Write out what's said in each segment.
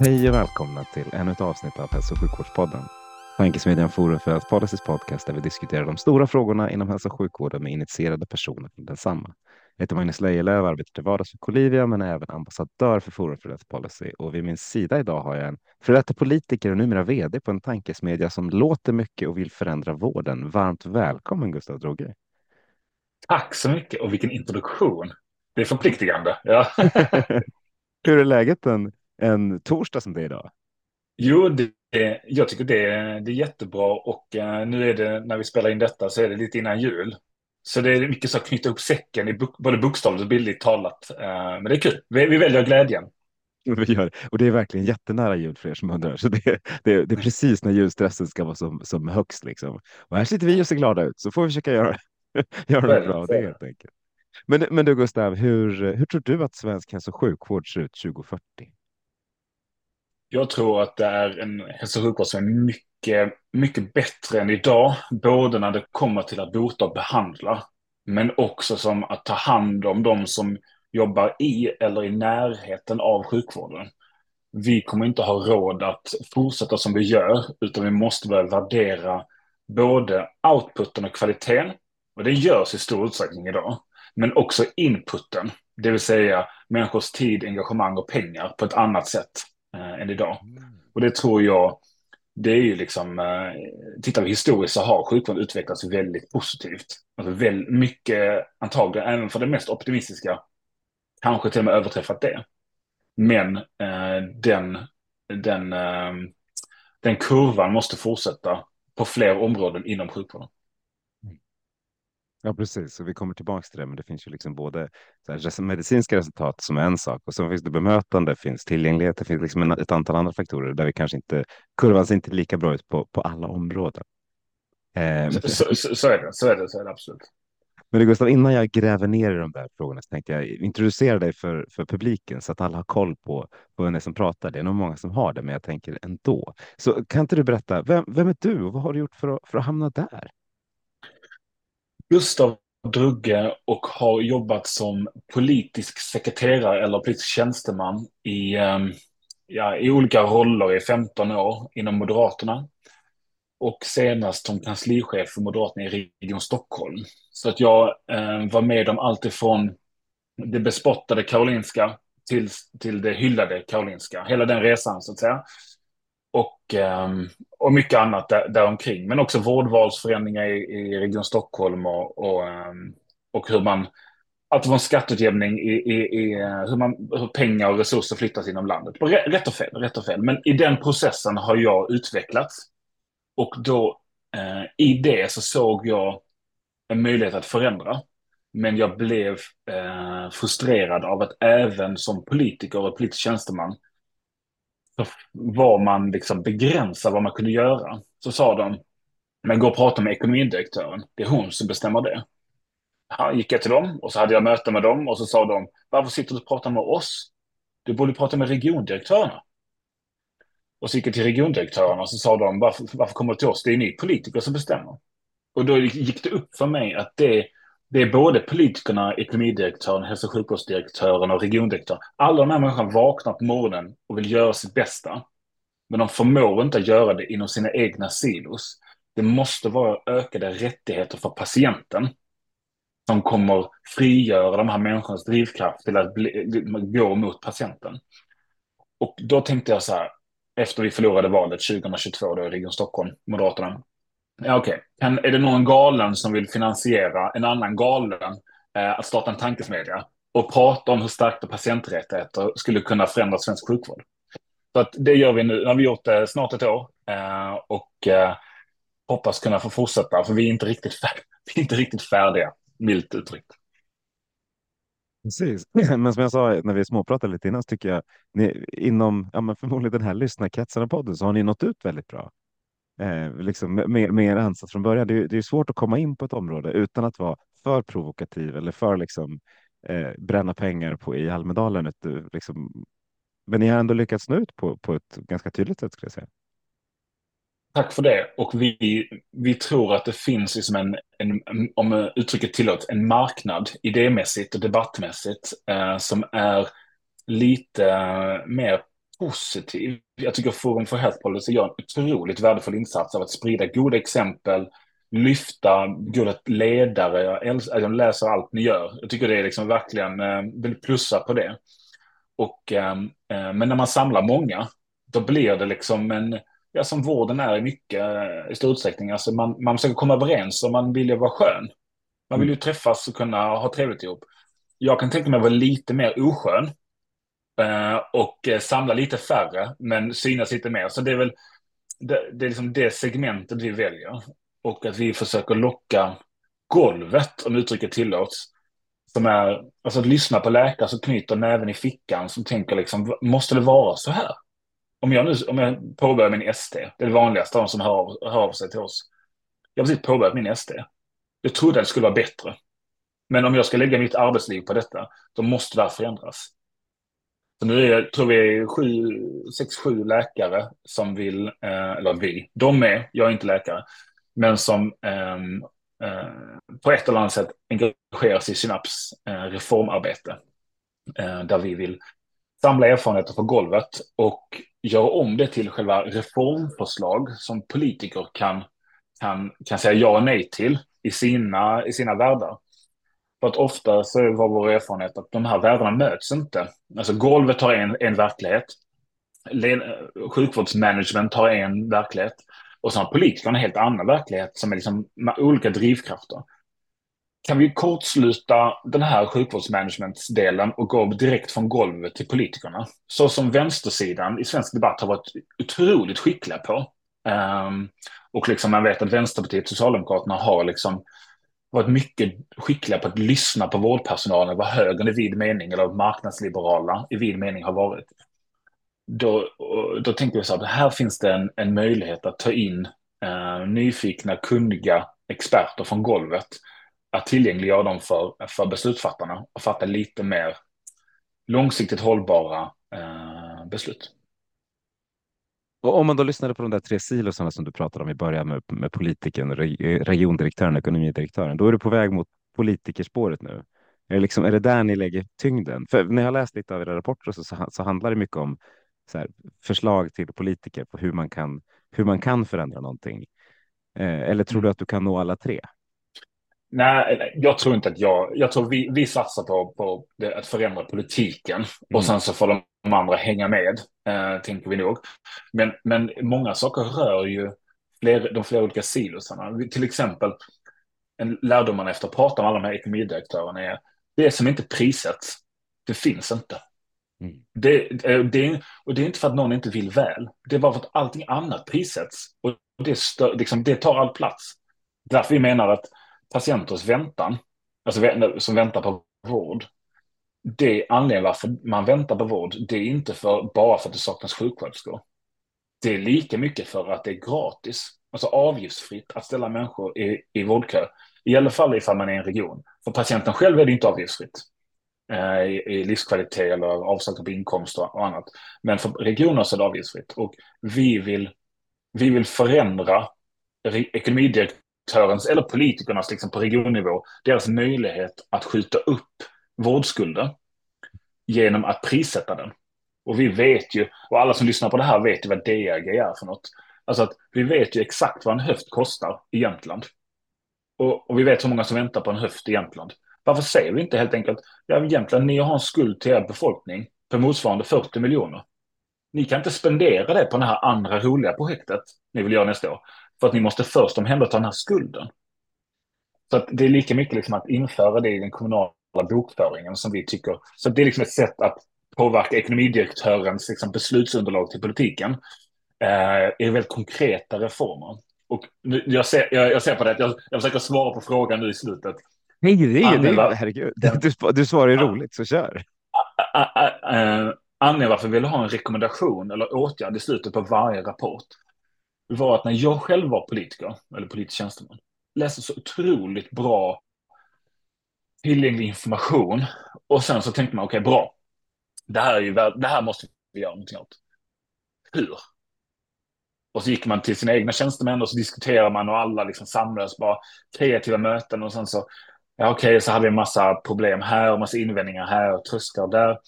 Hej och välkomna till ännu ett avsnitt av Hälso och sjukvårdspodden. Tankesmedjan Forum för Policies podcast där vi diskuterar de stora frågorna inom hälso och sjukvården med initierade personer från densamma. Jag heter Magnus Lejelöw, arbetar till vardags för Colivia men är även ambassadör för Forum för Health Policy och vid min sida idag har jag en före detta politiker och numera vd på en tankesmedja som låter mycket och vill förändra vården. Varmt välkommen Gustav Droge. Tack så mycket och vilken introduktion. Det är förpliktigande. Ja. Hur är läget en, en torsdag som det är idag? Jo, det, jag tycker det, det är jättebra och uh, nu är det när vi spelar in detta så är det lite innan jul. Så det är mycket så att knyta upp säcken, i både bokstavligt och bildligt talat. Uh, men det är kul. Vi, vi väljer glädjen. Vi gör, och det är verkligen jättenära jul för er som undrar. Så det, det, det är precis när julstressen ska vara som, som högst. Liksom. Och här sitter vi och ser glada ut, så får vi försöka göra, göra det bra av det helt enkelt. Men, men du Gustav, hur, hur tror du att svensk hälso och sjukvård ser ut 2040? Jag tror att det är en hälso och sjukvård som är mycket, mycket bättre än idag. Både när det kommer till att bota och behandla, men också som att ta hand om de som jobbar i eller i närheten av sjukvården. Vi kommer inte ha råd att fortsätta som vi gör, utan vi måste börja värdera både outputen och kvaliteten. Och det görs i stor utsträckning idag. Men också inputen, det vill säga människors tid, engagemang och pengar på ett annat sätt eh, än idag. Och det tror jag, det är ju liksom, eh, tittar vi historiskt så har sjukvården utvecklats väldigt positivt. Alltså väldigt mycket, antagligen, även för det mest optimistiska, kanske till och med överträffat det. Men eh, den, den, eh, den kurvan måste fortsätta på fler områden inom sjukvården. Ja, precis. Och vi kommer tillbaka till det. Men det finns ju liksom både här, medicinska resultat som är en sak och så finns det bemötande, det finns tillgänglighet, det finns liksom ett antal andra faktorer där vi kanske inte kurvan ser inte lika bra ut på, på alla områden. Eh, så, så, så, är det, så är det, så är det absolut. Men Gustav, innan jag gräver ner i de där frågorna så tänkte jag introducera dig för, för publiken så att alla har koll på, på vem det är som pratar. Det är nog många som har det, men jag tänker ändå. Så kan inte du berätta, vem, vem är du och vad har du gjort för att, för att hamna där? Gustav Drugge och har jobbat som politisk sekreterare eller politisk tjänsteman i, ehm, ja, i olika roller i 15 år inom Moderaterna. Och senast som kanslichef för Moderaterna i Region Stockholm. Så att jag eh, var med om allt ifrån det bespottade Karolinska till, till det hyllade Karolinska. Hela den resan så att säga och, ehm, och mycket annat där, däromkring. Men också vårdvalsförändringar i, i Region Stockholm och, och, ehm, och hur man, att det var en skatteutjämning i, i, i hur, man, hur pengar och resurser flyttas inom landet. Rätt och fel, rätt och fel. Men i den processen har jag utvecklats. Och då eh, i det så såg jag en möjlighet att förändra. Men jag blev eh, frustrerad av att även som politiker och politisk tjänsteman var man liksom begränsad vad man kunde göra. Så sa de, men gå och prata med ekonomidirektören, det är hon som bestämmer det. Ja, gick jag till dem och så hade jag möte med dem och så sa de, varför sitter du och pratar med oss? Du borde prata med regiondirektörerna. Och så gick jag till regiondirektörerna och så sa de, varför, varför kommer du till oss? Det är ni politiker som bestämmer. Och då gick det upp för mig att det det är både politikerna, ekonomidirektören, hälso och sjukvårdsdirektören och regiondirektören. Alla de här människorna vaknar på morgonen och vill göra sitt bästa. Men de förmår inte göra det inom sina egna silos. Det måste vara ökade rättigheter för patienten som kommer frigöra de här människornas drivkraft till att bli, gå mot patienten. Och då tänkte jag så här, efter vi förlorade valet 2022 då i Region Stockholm, Moderaterna, Ja, Okej, okay. är det någon galen som vill finansiera en annan galen eh, att starta en tankesmedja och prata om hur starka patienträttigheter skulle kunna förändra svensk sjukvård? Så att det gör vi nu. Nu har vi gjort det snart ett år eh, och eh, hoppas kunna få fortsätta, för vi är inte riktigt, fär vi är inte riktigt färdiga. milt uttryckt. Precis, men som jag sa när vi småpratade lite innan så tycker jag ni, inom ja, men förmodligen den här lyssnarkretsen av podden så har ni nått ut väldigt bra. Eh, liksom med, mer er ansats från början. Det, det är svårt att komma in på ett område utan att vara för provokativ eller för liksom eh, bränna pengar på i Almedalen. Ett, eh, liksom, men ni har ändå lyckats nå ut på, på ett ganska tydligt sätt skulle jag säga. Tack för det. Och vi, vi tror att det finns liksom en, en, om uttrycket tillåts, en marknad idémässigt och debattmässigt eh, som är lite eh, mer positiv. Jag tycker Forum för Health Policy gör en otroligt värdefull insats av att sprida goda exempel, lyfta goda ledare. Jag, älskar, jag läser allt ni gör. Jag tycker det är liksom verkligen, eh, vill plussa på det. Och, eh, eh, men när man samlar många, då blir det liksom en ja, som vården är i mycket, i stor utsträckning. Alltså man, man försöker komma överens och man vill ju vara skön. Man vill ju mm. träffas och kunna ha trevligt ihop. Jag kan tänka mig att vara lite mer oskön eh, Eh, och eh, samla lite färre, men synas lite mer. Så det är väl det, det, är liksom det segmentet vi väljer. Och att vi försöker locka golvet, om uttrycket tillåts, som är, alltså att lyssna på läkare som knyter näven i fickan, som tänker liksom, måste det vara så här? om jag nu om jag påbörjar min ST, det är det vanligaste, de som hör av, hör av sig till oss. Jag har precis påbörjat min ST. Jag trodde att det skulle vara bättre. Men om jag ska lägga mitt arbetsliv på detta, då måste det här förändras. Så nu är, tror vi är sju, sex, sju läkare som vill, eh, eller vi, de är, jag är inte läkare, men som eh, eh, på ett eller annat sätt engagerar sig i Synaps eh, reformarbete. Eh, där vi vill samla erfarenheter på golvet och göra om det till själva reformförslag som politiker kan, kan, kan säga ja och nej till i sina, i sina världar. För att ofta så var vår erfarenhet att de här världarna möts inte. Alltså golvet har en, en verklighet, sjukvårdsmanagement har en verklighet och sen har politikerna en helt annan verklighet som är liksom med olika drivkrafter kan vi kortsluta den här sjukvårdsmanagementsdelen och gå direkt från golvet till politikerna? Så som vänstersidan i svensk debatt har varit otroligt skickliga på. Um, och liksom man vet att Vänsterpartiet och Socialdemokraterna har liksom varit mycket skickliga på att lyssna på vårdpersonalen, vad högern i vid mening eller marknadsliberala i vid mening har varit. Då, då tänker vi så här, här finns det en, en möjlighet att ta in eh, nyfikna, kunniga experter från golvet att tillgängliggöra dem för, för beslutsfattarna och fatta lite mer långsiktigt hållbara eh, beslut. Och om man då lyssnade på de där tre silosarna som du pratade om i början med, med politikern, regiondirektören, ekonomidirektören, då är du på väg mot politikerspåret nu. Är det, liksom, är det där ni lägger tyngden? För när jag läst lite av era rapporter så, så, så handlar det mycket om här, förslag till politiker på hur man kan, hur man kan förändra någonting. Eh, eller tror du att du kan nå alla tre? Nej, jag tror inte att jag... Jag tror vi, vi satsar på, på det, att förändra politiken mm. och sen så får de andra hänga med, eh, tänker vi nog. Men, men många saker rör ju fler, de flera olika silosarna. Till exempel, en lärdom man efter att prata med alla de här ekonomidirektörerna är det som inte prissätts, det finns inte. Mm. Det, eh, det, och det är inte för att någon inte vill väl, det är bara för att allting annat prissätts och det, stör, liksom, det tar all plats. Därför vi menar att patienters väntan, alltså som väntar på vård, det anledningen varför man väntar på vård, det är inte för, bara för att det saknas sjuksköterskor. Det är lika mycket för att det är gratis, alltså avgiftsfritt att ställa människor i, i vårdkö. I alla fall ifall man är i en region. För patienten själv är det inte avgiftsfritt eh, i, i livskvalitet eller avsaknad på inkomster och annat. Men för regioner så är det avgiftsfritt. Och vi vill, vi vill förändra ekonomidirektörens eller politikernas liksom på regionnivå, deras möjlighet att skjuta upp vårdskulden genom att prissätta den. Och vi vet ju, och alla som lyssnar på det här vet ju vad DRG är för något. Alltså att vi vet ju exakt vad en höft kostar i Jämtland. Och, och vi vet hur många som väntar på en höft i Jämtland. Varför säger vi inte helt enkelt, ja Jämtland, ni har en skuld till er befolkning på motsvarande 40 miljoner. Ni kan inte spendera det på det här andra roliga projektet ni vill göra nästa år. För att ni måste först omhänderta den här skulden. Så att det är lika mycket liksom att införa det i den kommunala bokföringen som vi tycker. Så det är liksom ett sätt att påverka ekonomidirektörens liksom beslutsunderlag till politiken. Eh, är väldigt konkreta reformer. Och nu, jag, ser, jag, jag ser på det, jag, jag försöker svara på frågan nu i slutet. Nej, det är, det, herregud. Du, du svarar ju Ja. roligt, så kör. Ä- Anledningen varför vi ville ha en rekommendation eller åtgärd i slutet på varje rapport var att när jag själv var politiker, eller politisk tjänsteman, läste så otroligt bra tillgänglig information och sen så tänkte man okej, bra. Det här, är ju, det här måste vi göra någonting åt. Hur? Och så gick man till sina egna tjänstemän och så diskuterade man och alla liksom samlades bara kreativa möten och sen så, ja okej, så hade vi en massa problem här och massa invändningar här och trösklar där.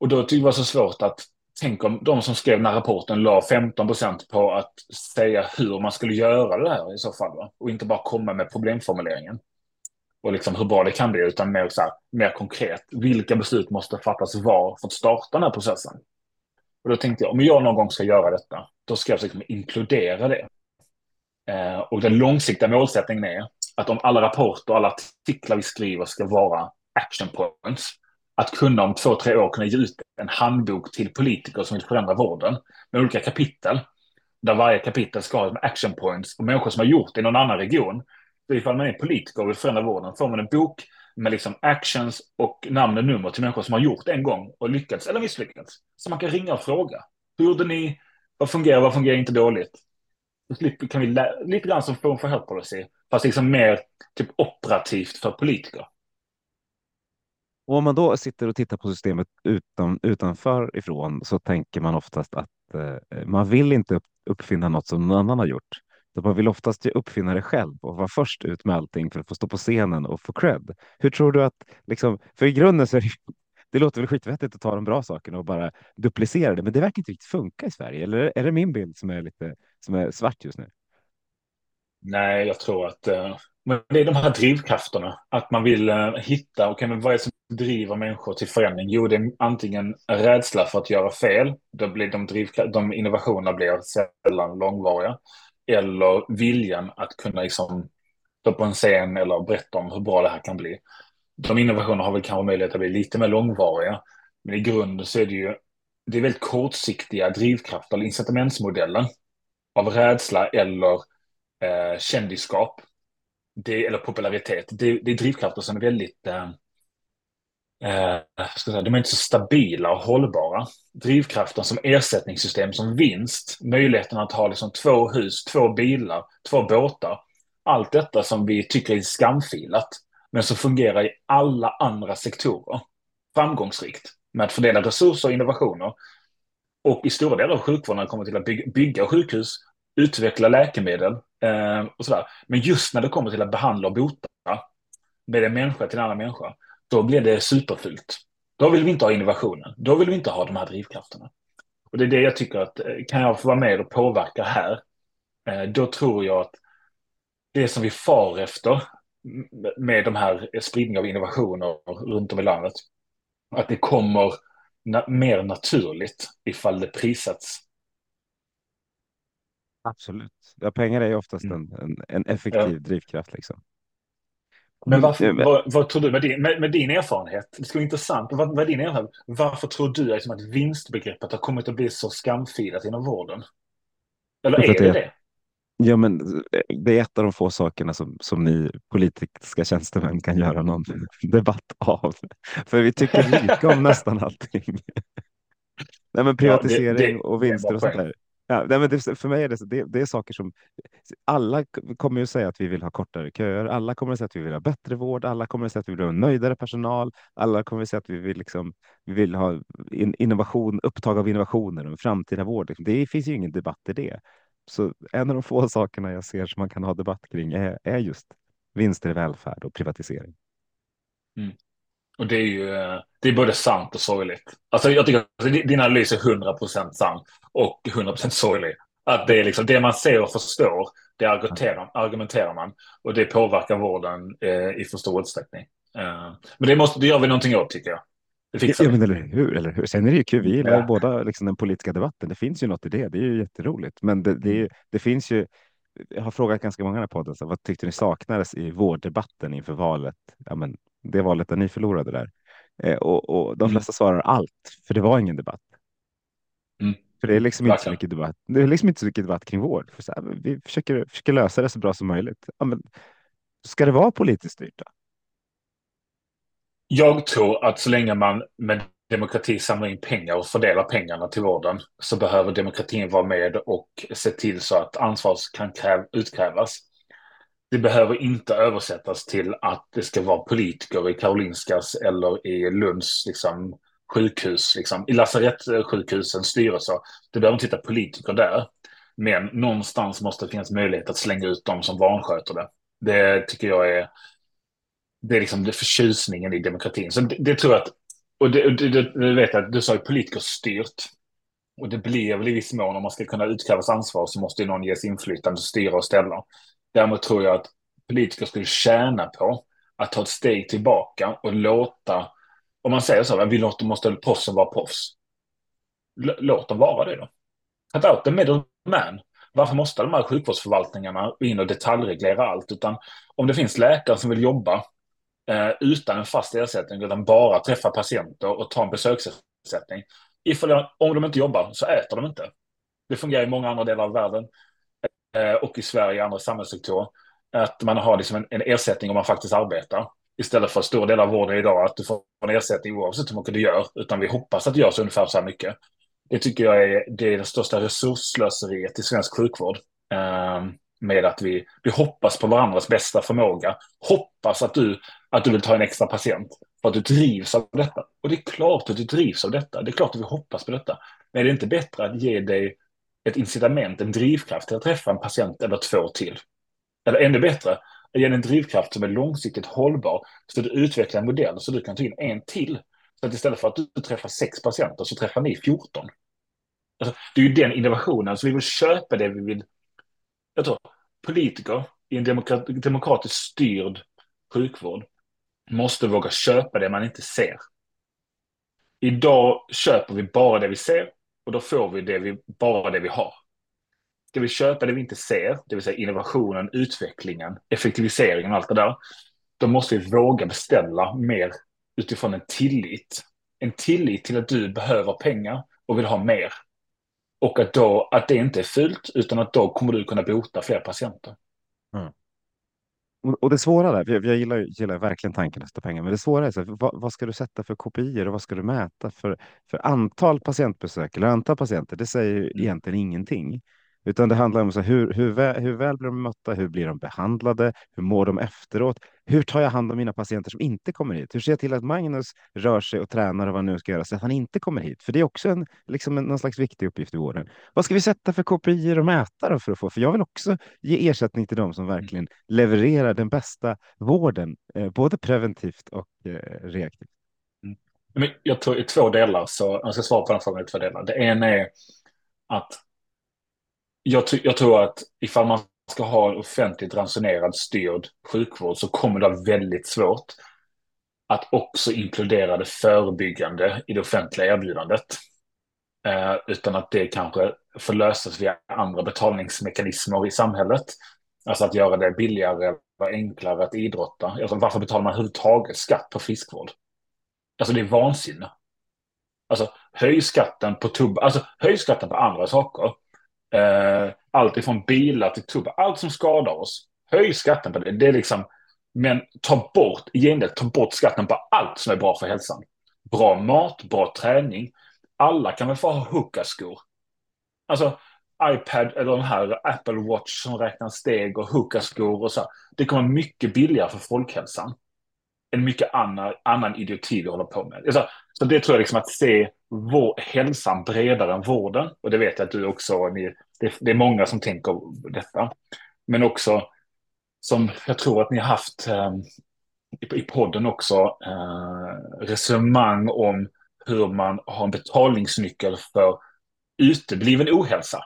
Och då tyckte jag det var så svårt att tänk om de som skrev den här rapporten la 15 procent på att säga hur man skulle göra det här i så fall. Va? Och inte bara komma med problemformuleringen. Och liksom hur bra det kan bli, utan mer, så här, mer konkret. Vilka beslut måste fattas var för att starta den här processen? Och då tänkte jag, om jag någon gång ska göra detta, då ska jag liksom inkludera det. Eh, och den långsiktiga målsättningen är att om alla rapporter och alla artiklar vi skriver ska vara action points, att kunna om två, tre år kunna ge ut en handbok till politiker som vill förändra vården med olika kapitel. Där varje kapitel ska ha action points och människor som har gjort det i någon annan region. Så ifall man är politiker och vill förändra vården får man en bok med liksom actions och namn och nummer till människor som har gjort det en gång och lyckats eller misslyckats. Så man kan ringa och fråga. Hur gjorde ni? Vad fungerar? Vad fungerar inte dåligt? Så kan vi lite grann som Forum för Health Policy, fast liksom mer typ operativt för politiker. Och om man då sitter och tittar på systemet utan, utanför ifrån så tänker man oftast att eh, man vill inte uppfinna något som någon annan har gjort. Så man vill oftast uppfinna det själv och vara först ut med allting för att få stå på scenen och få cred. Hur tror du att, liksom, för i grunden så är det, det låter väl skitvettigt att ta de bra sakerna och bara duplicera det, men det verkar inte riktigt funka i Sverige. Eller är det min bild som är lite som är svart just nu? Nej, jag tror att eh, men det är de här drivkrafterna. Att man vill eh, hitta, okej, men vad är det som driver människor till förändring? Jo, det är antingen rädsla för att göra fel. Då blir de, drivkraft, de innovationerna blir sällan långvariga. Eller viljan att kunna liksom stå på en scen eller berätta om hur bra det här kan bli. De innovationerna har väl kanske möjlighet att bli lite mer långvariga. Men i grunden så är det ju det är väldigt kortsiktiga drivkrafter, eller incitamentsmodellen av rädsla eller eh, kändisskap det, eller popularitet. Det, det är drivkrafter som är väldigt eh, eh, ska säga, de är inte så stabila och hållbara. Drivkraften som ersättningssystem, som vinst, möjligheten att ha liksom två hus, två bilar, två båtar. Allt detta som vi tycker är skamfilat, men som fungerar i alla andra sektorer. Framgångsrikt med att fördela resurser och innovationer. Och i stora delar av sjukvården kommer till att bygga, bygga sjukhus, utveckla läkemedel eh, och sådär. Men just när det kommer till att behandla och bota med en människa till en annan människa, då blir det superfult. Då vill vi inte ha innovationen. Då vill vi inte ha de här drivkrafterna. Och det är det jag tycker att, eh, kan jag få vara med och påverka här, eh, då tror jag att det som vi far efter med de här spridning av innovationer runt om i landet, att det kommer na mer naturligt ifall det prissätts. Absolut. Ja, pengar är ju oftast Mm. en, en, effektiv drivkraft. Liksom. Men varför, Mm, men- vad, vad tror du med din, med, med din erfarenhet? Det skulle vara intressant. Vad, vad är din erfarenhet? Varför tror du liksom att vinstbegreppet har kommit att bli så skamfilat inom vården? Eller är det det- det? Ja, men eh, det är ett av de få sakerna som, som ni politiska tjänstemän kan göra någon debatt av. För vi tycker lika om nästan allting. Nej, men privatisering det- och det är en vinster och sånt poäng. där. Ja, nej, men det, för mig är det, så- det, det är saker som alla kommer ju säga att vi vill ha kortare köer. Alla kommer att säga att vi vill ha bättre vård. Alla kommer att säga att vi vill ha nöjdare personal. Alla kommer att säga att vi vill, liksom, vi vill ha in, innovation, upptag av innovationer och en framtida vård. Liksom. Det finns ju ingen debatt i det. Så en av de få sakerna jag ser som man kan ha debatt kring är, är just vinster i välfärd och privatisering. Mm. Och det är ju eh, det är både sant och sorgligt. Alltså jag tycker att din analys är 100% sann och 100% sorglig. Att det är liksom det man ser och förstår, det argumenterar, argumenterar man och det påverkar vården eh, i för stor utsträckning. Eh, men det, måste, det gör vi någonting åt tycker jag. Det fixar Ja, men eller hur, eller hur? Sen är det ju kul, vi gillar Ja. båda liksom, den politiska debatten. Det finns ju något i det. Det är ju jätteroligt. Men det, det, det finns ju, jag har frågat ganska många i podden, så vad tyckte ni saknades i vårddebatten inför valet? Ja, men det valet där ni förlorade där. Eh, och, och de Mm. flesta svarar allt, för det var ingen debatt. Mm. För det är liksom inte så mycket debatt. Det är liksom inte så mycket debatt kring vård. För så här, vi försöker, försöker lösa det så bra som möjligt. Ja, men, ska det vara politiskt styrt då? Jag tror att så länge man med demokrati samlar in pengar och fördelar pengarna till vården så behöver demokratin vara med och se till så att ansvar kan kräv, utkrävas. Det behöver inte översättas till att det ska vara politiker i Karolinskas eller i Lunds liksom, sjukhus, liksom, i lasarettsjukhusens styrelser. Det behöver inte sitta politiker där. Men någonstans måste det finnas möjlighet att slänga ut dem som vansköter det. Det tycker jag är, det är liksom det förtjusningen i demokratin. Så det, det tror jag att, och det, det, det vet jag, du sa ju politikerstyrt. Och det blir väl i viss mån, om man ska kunna utkrävas ansvar så måste ju någon ges inflytande, styra och ställa. Däremot tror jag att politiker skulle tjäna på att ta ett steg tillbaka och låta, om man säger så, vi låter, måste proffsen vara proffs. Låt dem vara det då. Cut out the middleman. Varför måste de här sjukvårdsförvaltningarna in och detaljreglera allt? Utan om det finns läkare som vill jobba eh, utan en fast ersättning, utan bara träffa patienter och ta en besöksersättning. Ifall, om de inte jobbar så äter de inte. Det fungerar i många andra delar av världen Eh, och i Sverige i andra samhällssektorer. Att man har liksom en, en ersättning om man faktiskt arbetar. Istället för stor del av vården idag att du får en ersättning oavsett hur mycket du gör. Utan vi hoppas att det görs ungefär så här mycket. Det tycker jag är det, är det största resursslöseriet i svensk sjukvård. Eh, med att vi, vi hoppas på varandras bästa förmåga. Hoppas att du, att du vill ta en extra patient för att du drivs av detta. Och det är klart att du drivs av detta. Det är klart att vi hoppas på detta. Men är det inte bättre att ge dig ett incitament, en drivkraft till att träffa en patient eller två till? Eller ännu bättre, ge en drivkraft som är långsiktigt hållbar så du utvecklar en modell så du kan ta in en till. Så att istället för att du träffar sex patienter så träffar ni 14. Alltså, det är ju den innovationen, så vi vill köpa det vi vill. Jag tror politiker i en demokratiskt styrd sjukvård måste våga köpa det man inte ser. Idag köper vi bara det vi ser och då får vi, det vi bara det vi har. Ska vi köpa det vi inte ser, det vill säga innovationen, utvecklingen, effektiviseringen och allt det där, då måste vi våga beställa mer utifrån en tillit. En tillit till att du behöver pengar och vill ha mer. Och att, då, att det inte är fult, utan att då kommer du kunna bota fler patienter. Mm. Och det svåra där, jag gillar, gillar verkligen tanken sätta pengar, men det svåra är så här, vad, vad, ska du sätta för kopior och vad ska du mäta för, för antal patientbesök eller antal patienter? Det säger ju mm. egentligen ingenting. Utan det handlar om så hur, hur, väl, hur väl blir de mötta? Hur blir de behandlade? Hur mår de efteråt? Hur tar jag hand om mina patienter som inte kommer hit? Hur ser jag till att Magnus rör sig och tränar och vad nu ska göra så att han inte kommer hit? För det är också en, liksom en, någon slags viktig uppgift i vården. Vad ska vi sätta för kopior och mäta för att få? För jag vill också ge ersättning till dem som verkligen levererar den bästa vården, eh, både preventivt och eh, reaktivt. Mm. Men jag tror i två delar, så jag ska svara på den frågan i två delar. Det ena är att jag, jag, tror att ifall man ska ha en offentligt ransonerad styrd sjukvård så kommer det vara väldigt svårt att också inkludera det förebyggande i det offentliga erbjudandet. Eh, utan att det kanske får lösas via andra betalningsmekanismer i samhället. Alltså att göra det billigare eller enklare att idrotta. Alltså varför betalar man överhuvudtaget skatt på friskvård? Alltså det är vansinne. Alltså höj skatten på tobak, alltså höj skatten på andra saker. Eh, allt ifrån bilar till tobak, allt som skadar oss. Höj skatten på det. det är liksom, men ta bort, i gengäld, ta bort skatten på allt som är bra för hälsan. Bra mat, bra träning. Alla kan väl få ha hookah-skor. Alltså iPad eller den här Apple Watch som räknar steg och hookah-skor och så. Det kommer mycket billigare för folkhälsan än mycket annan, annan idioti vi håller på med. Alltså, så det tror jag liksom att se vår, hälsan bredare än vården. Och det vet jag att du också, ni, det, det, är många som tänker detta. Men också som jag tror att ni har haft eh, i, i podden också, eh, resonemang om hur man har en betalningsnyckel för utebliven ohälsa.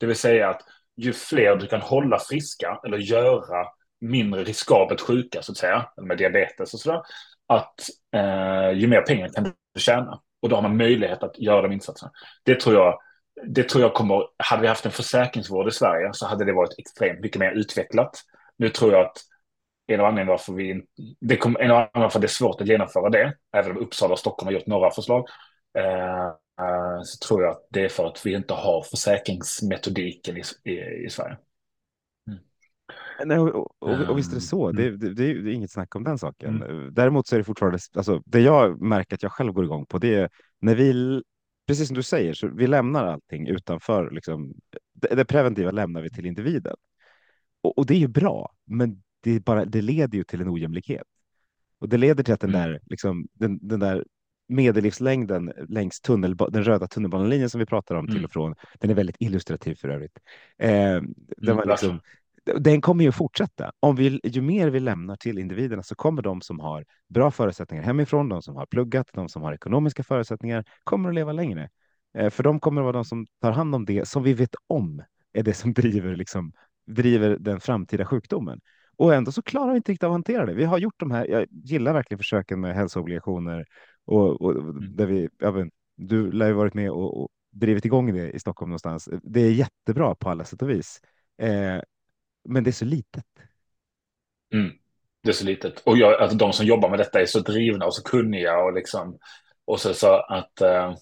Det vill säga att ju fler du kan hålla friska eller göra mindre riskabelt sjuka, så att säga, med diabetes och sådär, att eh, ju mer pengar kan du tjäna. Och då har man möjlighet att göra de insatserna. Det tror jag, det tror jag kommer, hade vi haft en försäkringsvård i Sverige så hade det varit extremt mycket mer utvecklat. Nu tror jag att en av anledningarna varför vi, det kom, en av anledningarna varför det är svårt att genomföra det, även om Uppsala och Stockholm har gjort några förslag, eh, eh så tror jag att det är för att vi inte har försäkringsmetodiken i, i, i Sverige. Nej, och, och, och, visst är det så. Um, Det, mm. det, det, är, inget snack om den saken. Mm. Däremot så är det fortfarande, alltså, det jag märker att jag själv går igång på, det är när vi, precis som du säger, så vi lämnar allting utanför, liksom, det, det preventiva lämnar vi till individen. Och, och det är ju bra, men det, bara, det leder ju till en ojämlikhet. Och det leder till att den Mm. där, liksom, den, den där medellivslängden längs tunnel, den röda tunnelbanelinjen som vi pratar om till Mm. och från, den är väldigt illustrativ för övrigt. Eh, den, Mm, var liksom, den kommer ju fortsätta. Om vi, ju mer vi lämnar till individerna så kommer de som har bra förutsättningar hemifrån, de som har pluggat, de som har ekonomiska förutsättningar, kommer att leva längre. Eh, för de kommer att vara de som tar hand om det som vi vet om är det som driver, liksom, driver den framtida sjukdomen. Och ändå så klarar vi inte riktigt av att hantera det. Vi har gjort de här, jag gillar verkligen försöken med hälsoobligationer och, och Mm. där vi, men, du lär ju varit med och, och drivit igång det i Stockholm någonstans. Det är jättebra på alla sätt och vis. Eh, men det är så litet. Mm. Det är så litet. Och jag, alltså, de som jobbar med detta är så drivna och så kunniga och liksom och så, så att, äh,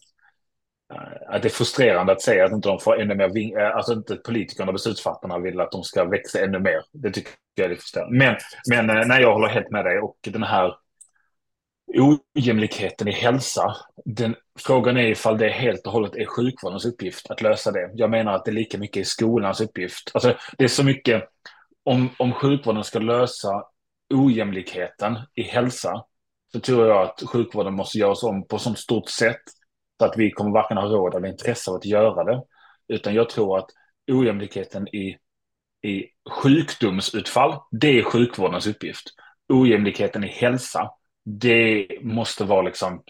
att det är frustrerande att säga att inte de får ännu mer ving, eh, alltså inte politikerna och beslutsfattarna vill att de ska växa ännu mer. Det tycker jag är frustrerande. Men, men nej, jag håller helt med dig och den här ojämlikheten i hälsa, den, frågan är ifall det helt och hållet är sjukvårdens uppgift att lösa det. Jag menar att det är lika mycket är skolans uppgift. Alltså, det är så mycket, om, om sjukvården ska lösa ojämlikheten i hälsa, så tror jag att sjukvården måste göras om på så stort sätt så att vi kommer varken ha råd eller intresse av att göra det. Utan jag tror att ojämlikheten i, i sjukdomsutfall, det är sjukvårdens uppgift. Ojämlikheten i hälsa, det måste vara liksom,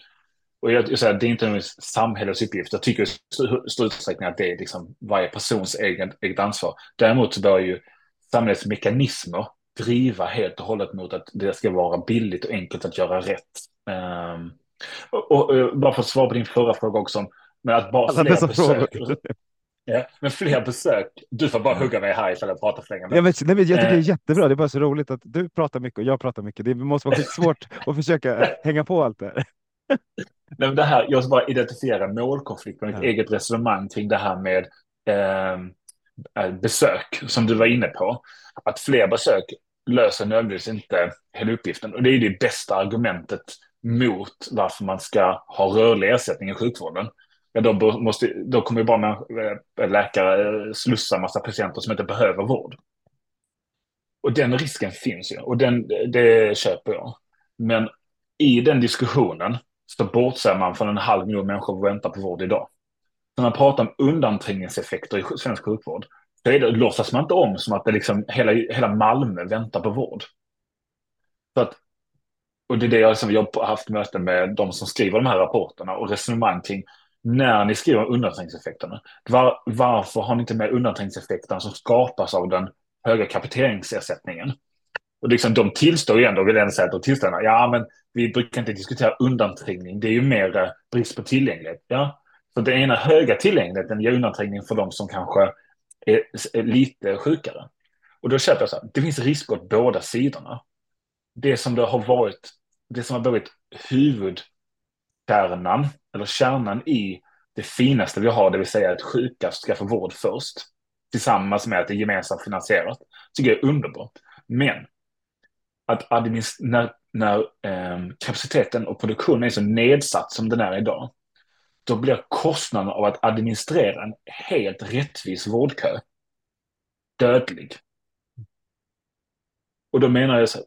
och jag, jag säger, det är inte en samhällets uppgift. Jag tycker i stor utsträckning att det är liksom varje persons eget, eget ansvar. Däremot så bör ju samhällets mekanismer driva helt och hållet mot att det ska vara billigt och enkelt att göra rätt. Um, och, och, och, bara för att svara på din förra fråga också, men att bara Alla fler dessa besök. frågor. Ja, men fler besök. Du får bara hugga mig här ifall jag pratar för länge. Ja, men, nej, men jag tycker det är Eh. jättebra. Det är bara så roligt att du pratar mycket och jag pratar mycket. Det måste vara svårt att försöka hänga på allt det här. Nej, men det här, jag ska bara identifiera målkonflikt med mitt Ja. eget resonemang kring det här med eh, besök som du var inne på. Att fler besök löser nödvändigtvis inte hela uppgiften. Och det är det bästa argumentet mot varför man ska ha rörlig ersättning i sjukvården. Ja, då, måste, då kommer ju bara eh, läkare eh, slussa massa patienter som inte behöver vård. Och den risken finns ju, och den, det köper jag. Men i den diskussionen så bortser man från en halv miljon människor som väntar på vård idag. När man pratar om undanträngningseffekter i svensk sjukvård så är det, låtsas man inte om som att det liksom hela, hela Malmö väntar på vård. Så att, och det är det jag, liksom, jag har haft möten med de som skriver de här rapporterna och resonemang kring när ni skriver undanträngningseffekterna. Var, varför har ni inte med undanträngningseffekterna som skapas av den höga kapiteringsersättningen? Och liksom, de tillstår ju ändå, vill jag säga att de tillstår, ja men vi brukar inte diskutera undanträngning, det är ju mer eh, brist på tillgänglighet. Ja, så den ena höga tillgängligheten ger undanträngning för de som kanske är, är lite sjukare. Och då köper jag så här, det finns risk åt båda sidorna. Det som det har varit, det som har varit huvud kärnan, eller kärnan i det finaste vi har, det vill säga att sjuka ska få vård först, tillsammans med att det är gemensamt finansierat, tycker jag är underbart. Men att administ- när, när eh, kapaciteten och produktionen är så nedsatt som den är idag, då blir kostnaden av att administrera en helt rättvis vårdkö dödlig. Och då menar jag så,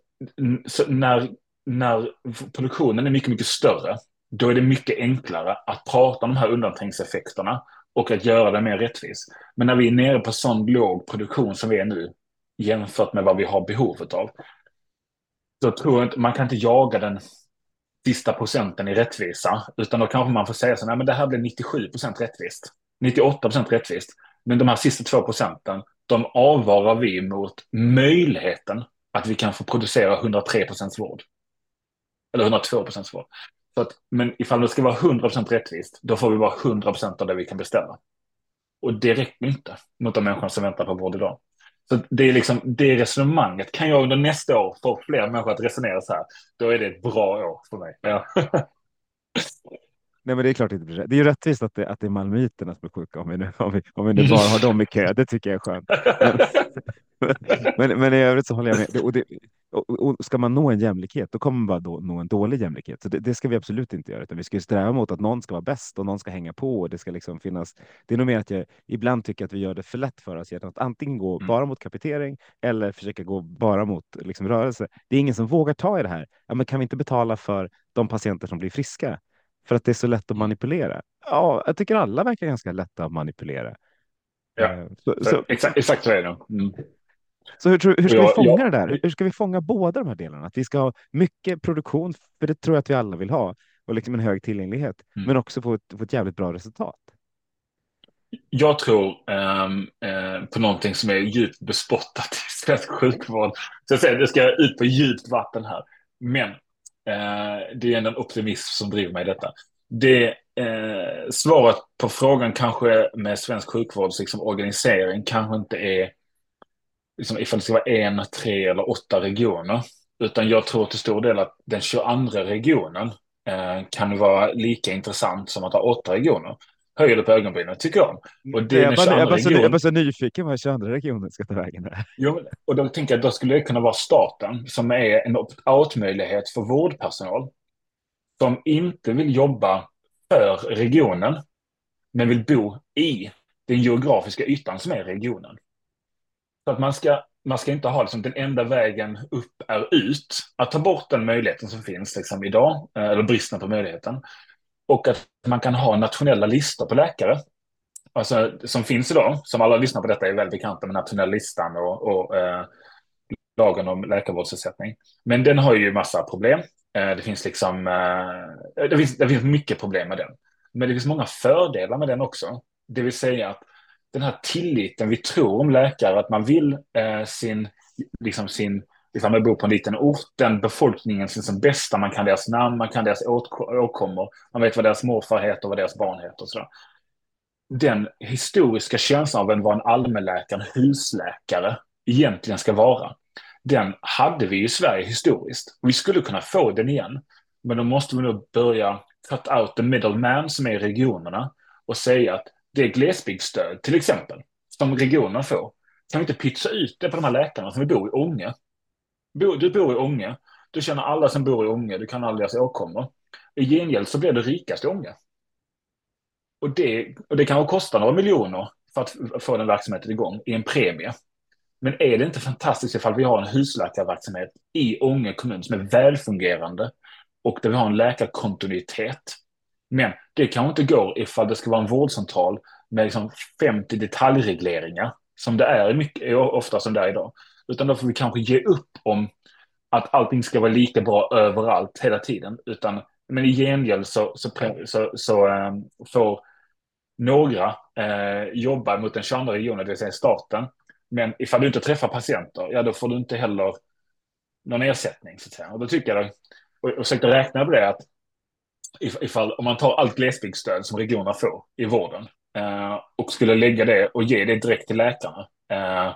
så när, när produktionen är mycket, mycket större, då är det mycket enklare att prata om de här undanträngseffekterna och att göra det mer rättvist. Men när vi är nere på sån låg produktion som vi är nu, jämfört med vad vi har behovet av, då tror jag inte, man kan inte jaga den sista procenten i rättvisa, utan då kanske man får säga så här, men det här blir 97 procent rättvist, 98 procent rättvist, men de här sista två procenten, de avvarar vi mot möjligheten att vi kan få producera 103 procents vård. Eller 102 procents vård. Så att, men ifall det ska vara 100 procent rättvist, då får vi bara 100 procent av det vi kan beställa. Och det räcker inte mot de människor som väntar på vård idag. Så det är liksom det resonemanget. Kan jag under nästa år få fler människor att resonera så här, då är det ett bra år för mig. Ja. Nej, men det är klart det inte blir rätt. Det är ju rättvist att det, att det är malmöiterna som är sjuka om vi nu, om vi, om vi nu bara har dem i kö. Det tycker jag är skönt. men, men i övrigt så håller jag med. Och, det, och, ska man nå en jämlikhet, då kommer man bara då nå en dålig jämlikhet. Så det, det, ska vi absolut inte göra, utan vi ska sträva mot att någon ska vara bäst och någon ska hänga på. Och det ska liksom finnas. Det är nog mer att jag ibland tycker att vi gör det för lätt för oss genom att antingen gå mm. bara mot kapitering eller försöka gå bara mot liksom, rörelse. Det är ingen som vågar ta i det här. Ja, men kan vi inte betala för de patienter som blir friska? För att det är så lätt att manipulera. Ja, jag tycker alla verkar ganska lätta att manipulera. Ja, eh, så, så, exakt, exakt så är det. Mm. Så hur, hur ska jag, vi fånga jag, det där? Hur ska vi fånga båda de här delarna? Att vi ska ha mycket produktion, för det tror jag att vi alla vill ha, och liksom en hög tillgänglighet, mm. men också få ett, få ett jävligt bra resultat. Jag tror um, uh, på någonting som är djupt bespottat i svensk sjukvård. Så jag säger, det ska ut på djupt vatten här. Men uh, det är en optimism som driver mig i detta. Det uh, svaret på frågan kanske med svensk sjukvårds liksom, organisering kanske inte är liksom, ifall det ska vara en, tre eller åtta regioner. Utan jag tror till stor del att den 22 regionen eh, kan vara lika intressant som att ha åtta regioner. Höjer det på ögonbrynen, tycker jag. Och det jag, bara, jag, bara så, jag bara så nyfiken vad 22 regionen ska ta vägen. Jo, och då tänker jag att då skulle det kunna vara staten som är en opt-out-möjlighet för vårdpersonal som inte vill jobba för regionen, men vill bo i den geografiska ytan som är regionen. Så att man ska, man ska inte ha liksom, den enda vägen upp är ut. Att ta bort den möjligheten som finns liksom, idag, eh, eller bristen på möjligheten. Och att man kan ha nationella listor på läkare. Alltså, som finns idag, som alla lyssnar på detta är väl bekanta med nationella listan och, och eh, lagen om läkarvårdsersättning. Men den har ju massa problem. Eh, det finns liksom, eh, det finns, det finns mycket problem med den. Men det finns många fördelar med den också. Det vill säga att den här tilliten vi tror om läkare, att man vill eh, sin, liksom sin, ifall man bor på en liten ort, den befolkningen sin som bästa, man kan deras namn, man kan deras åkommor, man vet vad deras morfar heter, vad deras barn heter och sådär. Den historiska känslan av vad en allmänläkare, en husläkare, egentligen ska vara, den hade vi i Sverige historiskt. Vi skulle kunna få den igen, men då måste vi nog börja cut out the middleman som är i regionerna och säga att det glesbygdsstöd till exempel, som regionerna får, kan vi inte pytsa ut det på de här läkarna som vi bor i Ånge? Du bor i Ånge, du känner alla som bor i Ånge, du kan alla deras åkommor. I gengäld så blir du rikast i Ånge. Och det, och det kan kosta några miljoner för att få den verksamheten igång i en premie. Men är det inte fantastiskt ifall vi har en husläkarverksamhet i Ånge kommun som är välfungerande och där vi har en läkarkontinuitet men det kanske inte går ifall det ska vara en vårdcentral med liksom 50 detaljregleringar, som det är mycket, ofta som det är idag. Utan då får vi kanske ge upp om att allting ska vara lika bra överallt hela tiden. Utan, men i gengäld så, så, så, så äh, får några äh, jobba mot den 22 regionen, det vill säga staten. Men ifall du inte träffar patienter, ja då får du inte heller någon ersättning. Så att säga. Och då tycker jag, och jag försökte räkna på det, att ifall, om man tar allt glesbygdsstöd som regionerna får i vården eh, och skulle lägga det och ge det direkt till läkarna. Eh,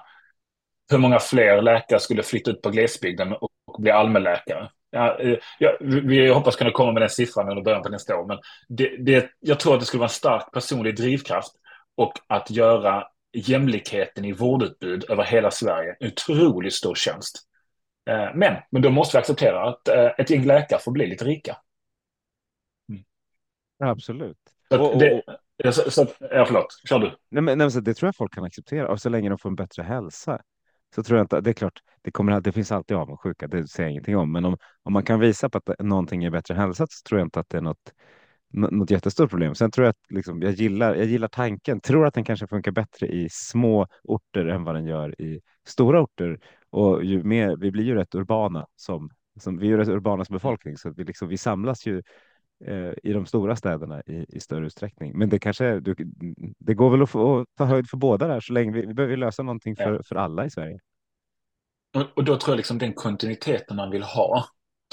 hur många fler läkare skulle flytta ut på glesbygden och, och bli allmänläkare? Ja, eh, ja, vi hoppas kunna komma med den siffran under början på nästa år, men det, det, jag tror att det skulle vara en stark personlig drivkraft och att göra jämlikheten i vårdutbud över hela Sverige en otroligt stor tjänst. Eh, men, men då måste vi acceptera att eh, ett gäng läkare får bli lite rika. Absolut. Så det, så, så, ja, förlåt, kör du. Nej, men, nej, så det tror jag folk kan acceptera och så länge de får en bättre hälsa. Så tror jag inte, det är klart, det, kommer, det finns alltid avundsjuka, det säger jag ingenting om. Men om, om man kan visa på att någonting är bättre hälsa så tror jag inte att det är något, något jättestort problem. Sen tror jag att liksom, jag, gillar, jag gillar tanken, tror att den kanske funkar bättre i små orter än vad den gör i stora orter. Och ju mer, vi blir ju rätt urbana som, som vi är ju rätt urbana som befolkning så vi, liksom, vi samlas ju i de stora städerna i, i större utsträckning. Men det kanske du, det går väl att, få, ta höjd för båda där så länge vi, vi behöver lösa någonting för, ja. för alla i Sverige. Och, och då tror jag liksom den kontinuiteten man vill ha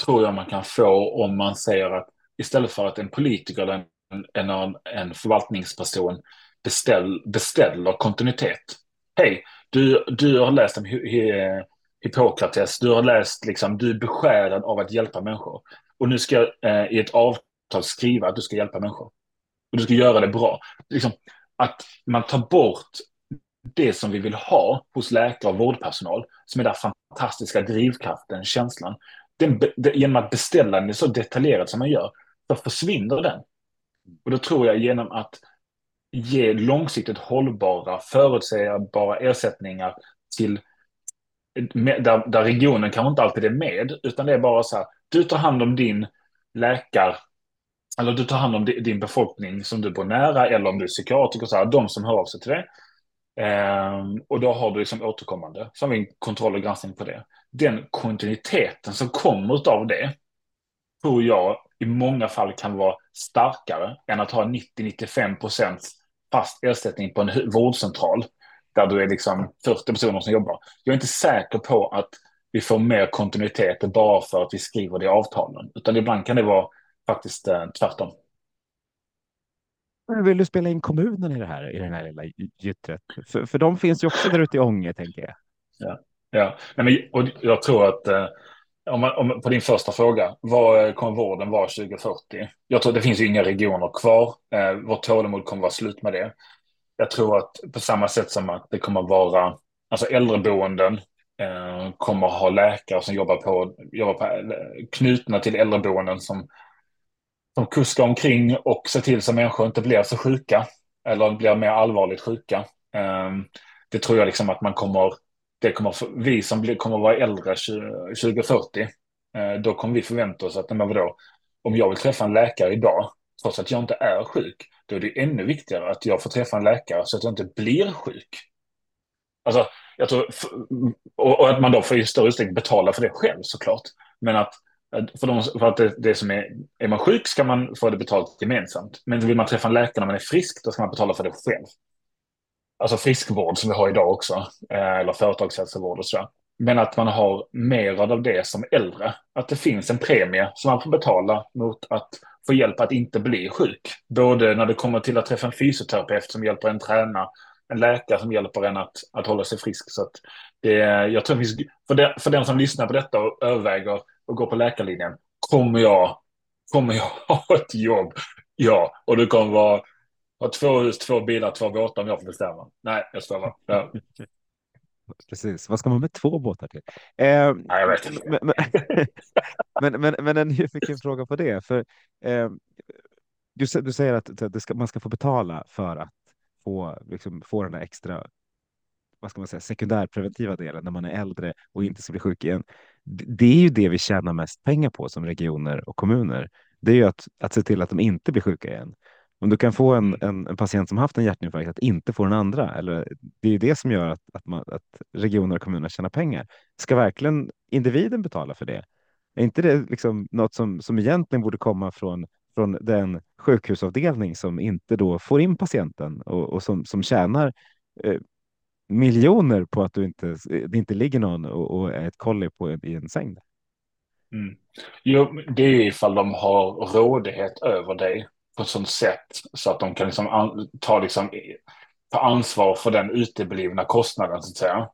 tror jag man kan få om man säger att istället för att en politiker eller en, en, en förvaltningsperson beställ, beställer kontinuitet. Hej, du, du har läst om Hippokrates, du har läst liksom, du är besjälad av att hjälpa människor. Och nu ska jag eh, i ett avtal skriva att du ska hjälpa människor. Och du ska göra det bra. Liksom, att man tar bort det som vi vill ha hos läkare och vårdpersonal, som är den fantastiska drivkraften, känslan, den, genom att beställa den så detaljerat som man gör, så försvinner den. Och då tror jag genom att ge långsiktigt hållbara, förutsägbara ersättningar till där, där regionen kanske inte alltid är med, utan det är bara så här, du tar hand om din läkare, eller du tar hand om din befolkning som du bor nära, eller om du är psykiatriker, så här, de som hör av sig till dig. Um, och då har du liksom återkommande, så har vi en kontroll och granskning på det. Den kontinuiteten som kommer av det, tror jag i många fall kan vara starkare än att ha 90-95 procents fast ersättning på en vårdcentral där du är liksom 40 personer som jobbar. Jag är inte säker på att vi får mer kontinuitet bara för att vi skriver det i avtalen, utan ibland kan det vara faktiskt eh, tvärtom. Vill du spela in kommunen i det här, i den här lilla gyttret? För, för de finns ju också där ute i Ånge, tänker jag. Ja, ja. Nej, men, och jag tror att eh, om man, om, på din första fråga, vad kommer vården vara 2040? Jag tror att det finns ju inga regioner kvar. Eh, vårt tålamod kommer vara slut med det. Jag tror att på samma sätt som att det kommer vara, alltså äldreboenden eh, kommer ha läkare som jobbar på, jobbar på eh, knutna till äldreboenden som, som kuskar omkring och ser till så att människor inte blir så sjuka eller blir mer allvarligt sjuka. Ehm, det tror jag liksom att man kommer det kommer, vi som blir, kommer vara äldre 2040, eh, då kommer vi förvänta oss att, men vadå, om jag vill träffa en läkare idag, trots att jag inte är sjuk, då är det ännu viktigare att jag får träffa en läkare så att jag inte blir sjuk. Alltså, jag tror, och att man då får i större utsträckning betala för det själv såklart. Men att för, de, för att det, det, som är, är man sjuk ska man få det betalt gemensamt. Men vill man träffa en läkare när man är frisk, då ska man betala för det själv alltså friskvård som vi har idag också, eh, eller företagshälsovård och så. Men att man har mer av det som äldre. Att det finns en premie som man får betala mot att få hjälp att inte bli sjuk. Både när det kommer till att träffa en fysioterapeut som hjälper en träna, en läkare som hjälper en att, att hålla sig frisk. Så att det, jag tror finns, för, det, för den som lyssnar på detta och överväger att gå på läkarlinjen, kommer jag, kommer jag ha ett jobb? Ja, och det kommer vara har två hus, två bilar, två båtar om jag får bestämma. Nej, jag skojar. Ja. Precis. Vad ska man med två båtar till? Eh, Nej, jag vet inte. Men, men, men, men, en nyfiken fråga på det. För, eh, du, du säger att ska, man ska få betala för att få, liksom, få den där extra vad ska man säga, sekundärpreventiva delen när man är äldre och inte ska bli sjuk igen. Det är ju det vi tjänar mest pengar på som regioner och kommuner. Det är ju att, att se till att de inte blir sjuka igen. Om du kan få en, en, en, patient som haft en hjärtinfarkt att inte få den andra, eller det är det som gör att, att, man, att regioner och kommuner tjänar pengar. Ska verkligen individen betala för det? Är inte det liksom något som, som egentligen borde komma från, från den sjukhusavdelning som inte då får in patienten och, och som, som tjänar eh, miljoner på att du inte, det inte ligger någon och, och är ett kolli på, i en säng? Mm. Jo, det är ifall de har rådighet över dig på ett sånt sätt så att de kan liksom ta, liksom, ta ansvar för den uteblivna kostnaden så att säga.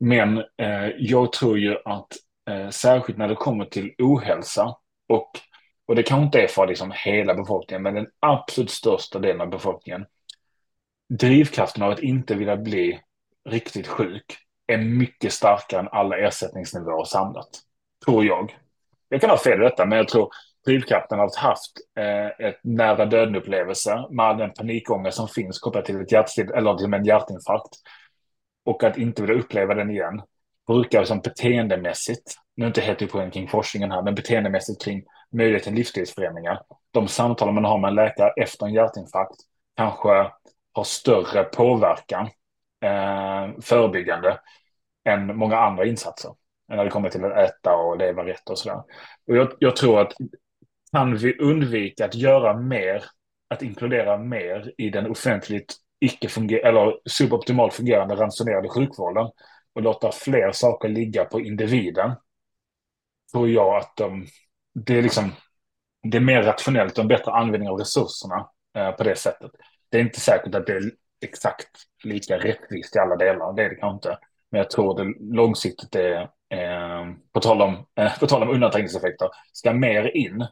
Men eh, jag tror ju att eh, särskilt när det kommer till ohälsa och, och det kanske inte är för liksom hela befolkningen, men den absolut största delen av befolkningen. Drivkraften av att inte vilja bli riktigt sjuk är mycket starkare än alla ersättningsnivåer samlat. Tror jag. Jag kan ha fel i detta, men jag tror drivkraften av att haft eh, ett nära döden-upplevelse med all den panikångest som finns kopplat till ett hjärtstill eller till en hjärtinfarkt och att inte vilja uppleva den igen brukar som beteendemässigt, nu är inte helt poäng kring forskningen här, men beteendemässigt kring möjligheten till livsstilsförändringar. De samtal man har med en läkare efter en hjärtinfarkt kanske har större påverkan eh, förebyggande än många andra insatser. När det kommer till att äta och leva rätt och sådär. Och jag, jag tror att kan vi undvika att göra mer, att inkludera mer i den offentligt icke eller suboptimalt fungerande ransonerade sjukvården och låta fler saker ligga på individen, tror jag att de, det är liksom det är mer rationellt och en bättre användning av resurserna eh, på det sättet. Det är inte säkert att det är exakt lika rättvist i alla delar, det är det kanske inte. Men jag tror det långsiktigt är, eh, på, tal om, eh, på tal om undanträngningseffekter, ska mer in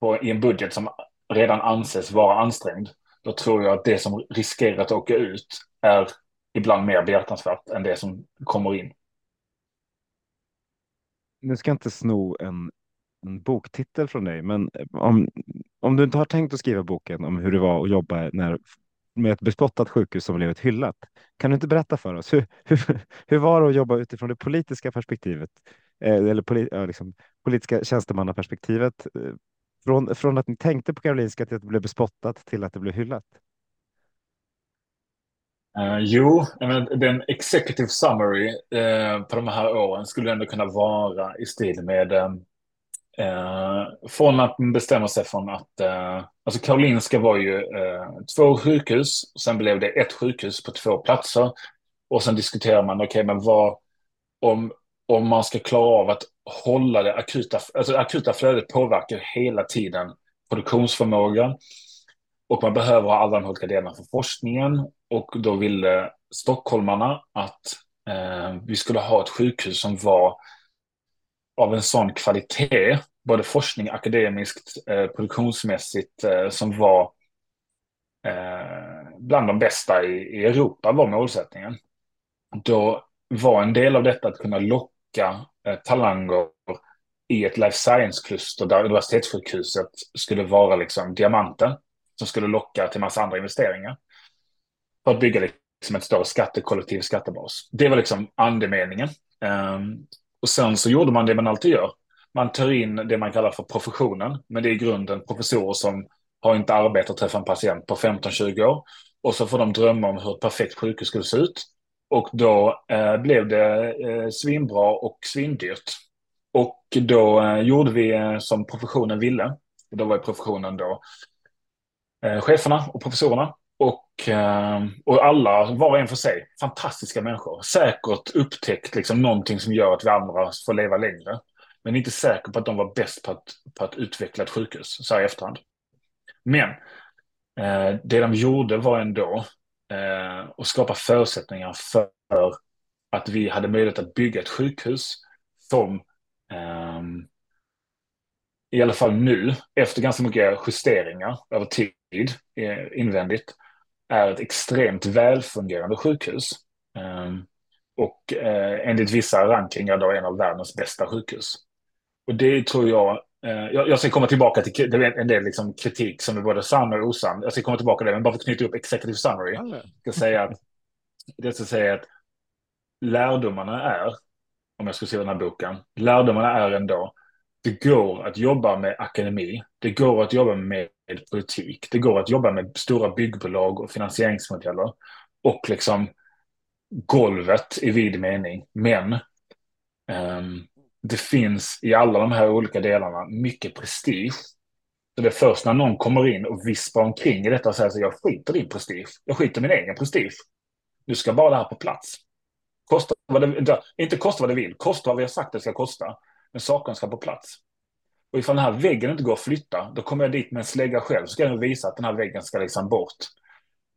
på, i en budget som redan anses vara ansträngd, då tror jag att det som riskerar att åka ut är ibland mer behjärtansvärt än det som kommer in. Nu ska jag inte sno en, en boktitel från dig, men eh, om, om du inte har tänkt att skriva boken om hur det var att jobba när, med ett bespottat sjukhus som blivit hyllat, kan du inte berätta för oss hur, hur, hur var det att jobba utifrån det politiska perspektivet, eh, eller poli, ja, liksom, politiska tjänstemannaperspektivet, eh, från, från att ni tänkte på Karolinska till att det blev bespottat till att det blev hyllat? Uh, jo, den executive summary uh, på de här åren skulle ändå kunna vara i stil med eh, Eh, från att man bestämmer sig från att eh, alltså Karolinska var ju eh, två sjukhus, och sen blev det ett sjukhus på två platser och sen diskuterar man, okej, okay, men vad om, om man ska klara av att hålla det akuta, alltså akuta flödet påverkar hela tiden produktionsförmågan och man behöver ha alla de olika delarna för forskningen. Och då ville stockholmarna att eh, vi skulle ha ett sjukhus som var av en sån kvalitet, både forskning, akademiskt, eh, produktionsmässigt, eh, som var eh, bland de bästa i, i Europa var målsättningen. Då var en del av detta att kunna locka eh, talanger i ett life science-kluster där universitetssjukhuset skulle vara liksom diamanten som skulle locka till massa andra investeringar. För att bygga liksom ett större skattekollektiv skattebas. Det var liksom andemeningen. Um, och sen så gjorde man det man alltid gör. Man tar in det man kallar för professionen, men det är i grunden professorer som har inte arbetat och träffat en patient på 15-20 år. Och så får de drömma om hur ett perfekt sjukhus skulle se ut. Och då eh, blev det eh, svinbra och svindyrt. Och då eh, gjorde vi eh, som professionen ville. Och då var professionen då eh, cheferna och professorerna. Och, ehm, och alla, var och en för sig, fantastiska människor. Säkert upptäckt liksom någonting som gör att vi andra får leva längre. Men inte säker på att de var bäst på att, på att utveckla ett sjukhus, så här i efterhand. Men eh, det de gjorde var ändå eh, att skapa förutsättningar för att vi hade möjlighet att bygga ett sjukhus som eh, i alla fall nu, efter ganska mycket justeringar över tid, eh, invändigt, är ett extremt välfungerande sjukhus. Ehm, och eh, enligt vissa rankingar då en av världens bästa sjukhus. Och det tror jag, eh, jag, ska komma tillbaka till en del liksom kritik som är både sann och osann. Jag ska komma tillbaka till det, men bara för att knyta upp executive summary. Jag ska säga att, jag ska säga att lärdomarna är, om jag ska skriva den här boken, lärdomarna är ändå det går att jobba med akademi. Det går att jobba med politik. Det går att jobba med stora byggbolag och finansieringsmodeller. Och liksom golvet i vid mening. Men um, det finns i alla de här olika delarna mycket prestige. Så det är först när någon kommer in och vispar omkring i detta och säger så jag skiter i prestige. Jag skiter i min egen prestige. Nu ska bara det här på plats. Kosta vad det, inte kosta vad det vill, kosta vad vi har sagt det ska kosta. Men sakerna ska på plats. Och ifall den här väggen inte går att flytta, då kommer jag dit med en slägga själv, så ska jag visa att den här väggen ska liksom bort.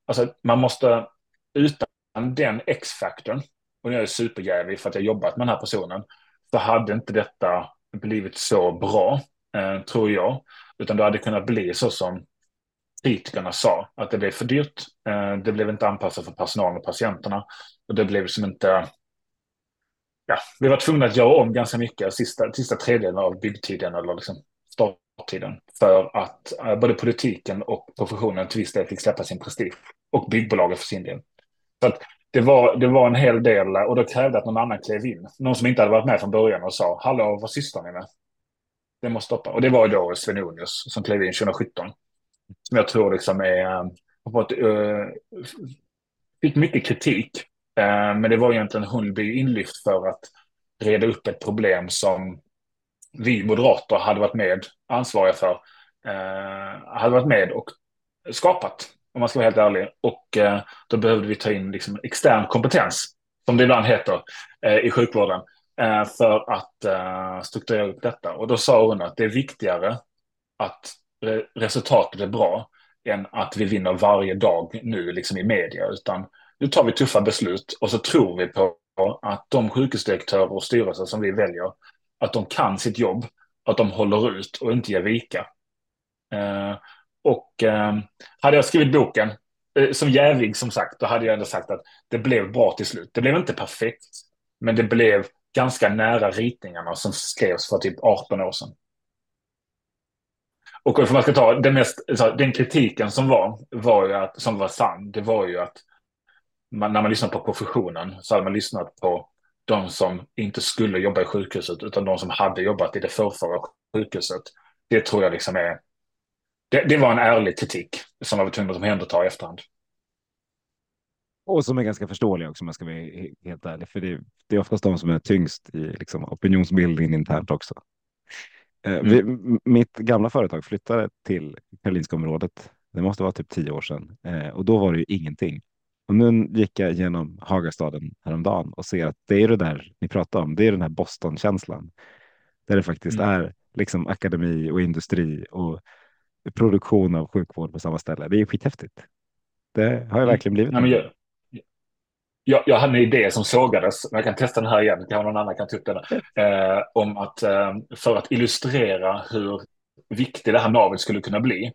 Alltså, man måste, utan den X-faktorn, och jag är superjävig för att jag jobbat med den här personen, så hade inte detta blivit så bra, eh, tror jag. Utan det hade kunnat bli så som kritikerna sa, att det blev för dyrt, eh, det blev inte anpassat för personalen och patienterna, och det blev som inte ja, vi var tvungna att göra om ganska mycket sista, sista tredjedelen av byggtiden eller liksom starttiden. För att eh, både politiken och professionen till viss del fick släppa sin prestige. Och byggbolaget för sin del. Så att det var, det var en hel del eh, och då krävde att någon annan klev in. Någon som inte hade varit med från början och sa, hallå, vad sysslar ni med? Det måste stoppa. Och det var då Svenonius som klev in 2017. Som jag tror liksom är, eh, har fått, uh, fick mycket kritik Eh, men det var egentligen Hundby inlyft för att reda upp ett problem som vi moderater hade varit med ansvariga för. Eh, hade varit med och skapat, om man ska vara helt ärlig. Och eh, då behövde vi ta in liksom extern kompetens, som det ibland heter i sjukvården, för att strukturera upp detta. Och då sa hon att det är viktigare att resultatet är bra än att vi vinner varje dag nu liksom i media, utan nu tar vi tuffa beslut och så tror vi på att de sjukhusdirektörer och styrelser som vi väljer, att de kan sitt jobb, att de håller ut och inte ger vika. Eh, och eh, hade jag skrivit boken eh, som jävig som sagt, då hade jag ändå sagt att det blev bra till slut. Det blev inte perfekt, men det blev ganska nära ritningarna som skrevs för typ 18 år sedan. Och om man ska ta den, mest, alltså, den kritiken som var, var ju att, som var sann, det var ju att man, när man lyssnar på professionen så hade man lyssnat på de som inte skulle jobba i sjukhuset utan de som hade jobbat i det förrförra sjukhuset. Det tror jag liksom är... Det, det var en ärlig kritik som man var tvungen att omhänderta i efterhand. Och som är ganska förståelig också om jag ska vara helt ärlig. För det, det är oftast de som är tyngst i liksom, opinionsbildningen internt också. Eh, mm. Vi, mitt gamla företag flyttade till Karolinska området. Det måste vara typ tio år sedan eh, och då var det ju ingenting. Och nu gick jag genom Hagastaden häromdagen och ser att det är det där ni pratar om. Det är den här Boston-känslan där det faktiskt mm. är liksom akademi och industri och produktion av sjukvård på samma ställe. Det är skithäftigt. Det har ju mm. verkligen blivit. Nej, jag, jag, jag hade en idé som sågades, men jag kan testa den här igen, kanske någon annan kan ta upp den, eh, om att eh, för att illustrera hur viktig det här navet skulle kunna bli.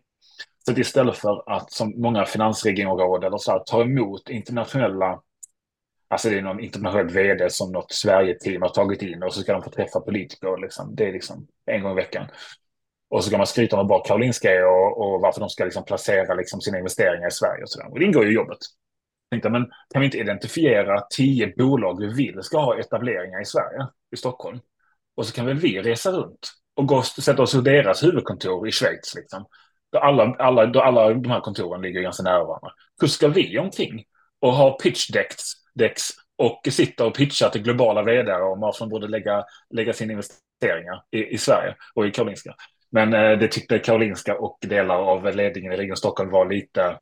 Så att istället för att som många finansregionråd eller så här, ta emot internationella, alltså det är någon internationell vd som något Sverige-team har tagit in och så ska de få träffa politiker, liksom. det är liksom en gång i veckan. Och så kan man skryta om hur bra Karolinska är och, och varför de ska liksom placera liksom sina investeringar i Sverige och sådär. Och det ingår ju i jobbet tänkte, men kan vi inte identifiera tio bolag vi vill ska ha etableringar i Sverige, i Stockholm? Och så kan väl vi resa runt och gå, sätta oss i deras huvudkontor i Schweiz. Liksom. Alla, alla, alla de här kontoren ligger ganska nära varandra. Hur ska vi omkring och ha pitch decks, decks och sitta och pitcha till globala vd om varför de borde lägga, lägga sina investeringar i, i Sverige och i Karolinska. Men eh, det tyckte Karolinska och delar av ledningen i Region Stockholm var lite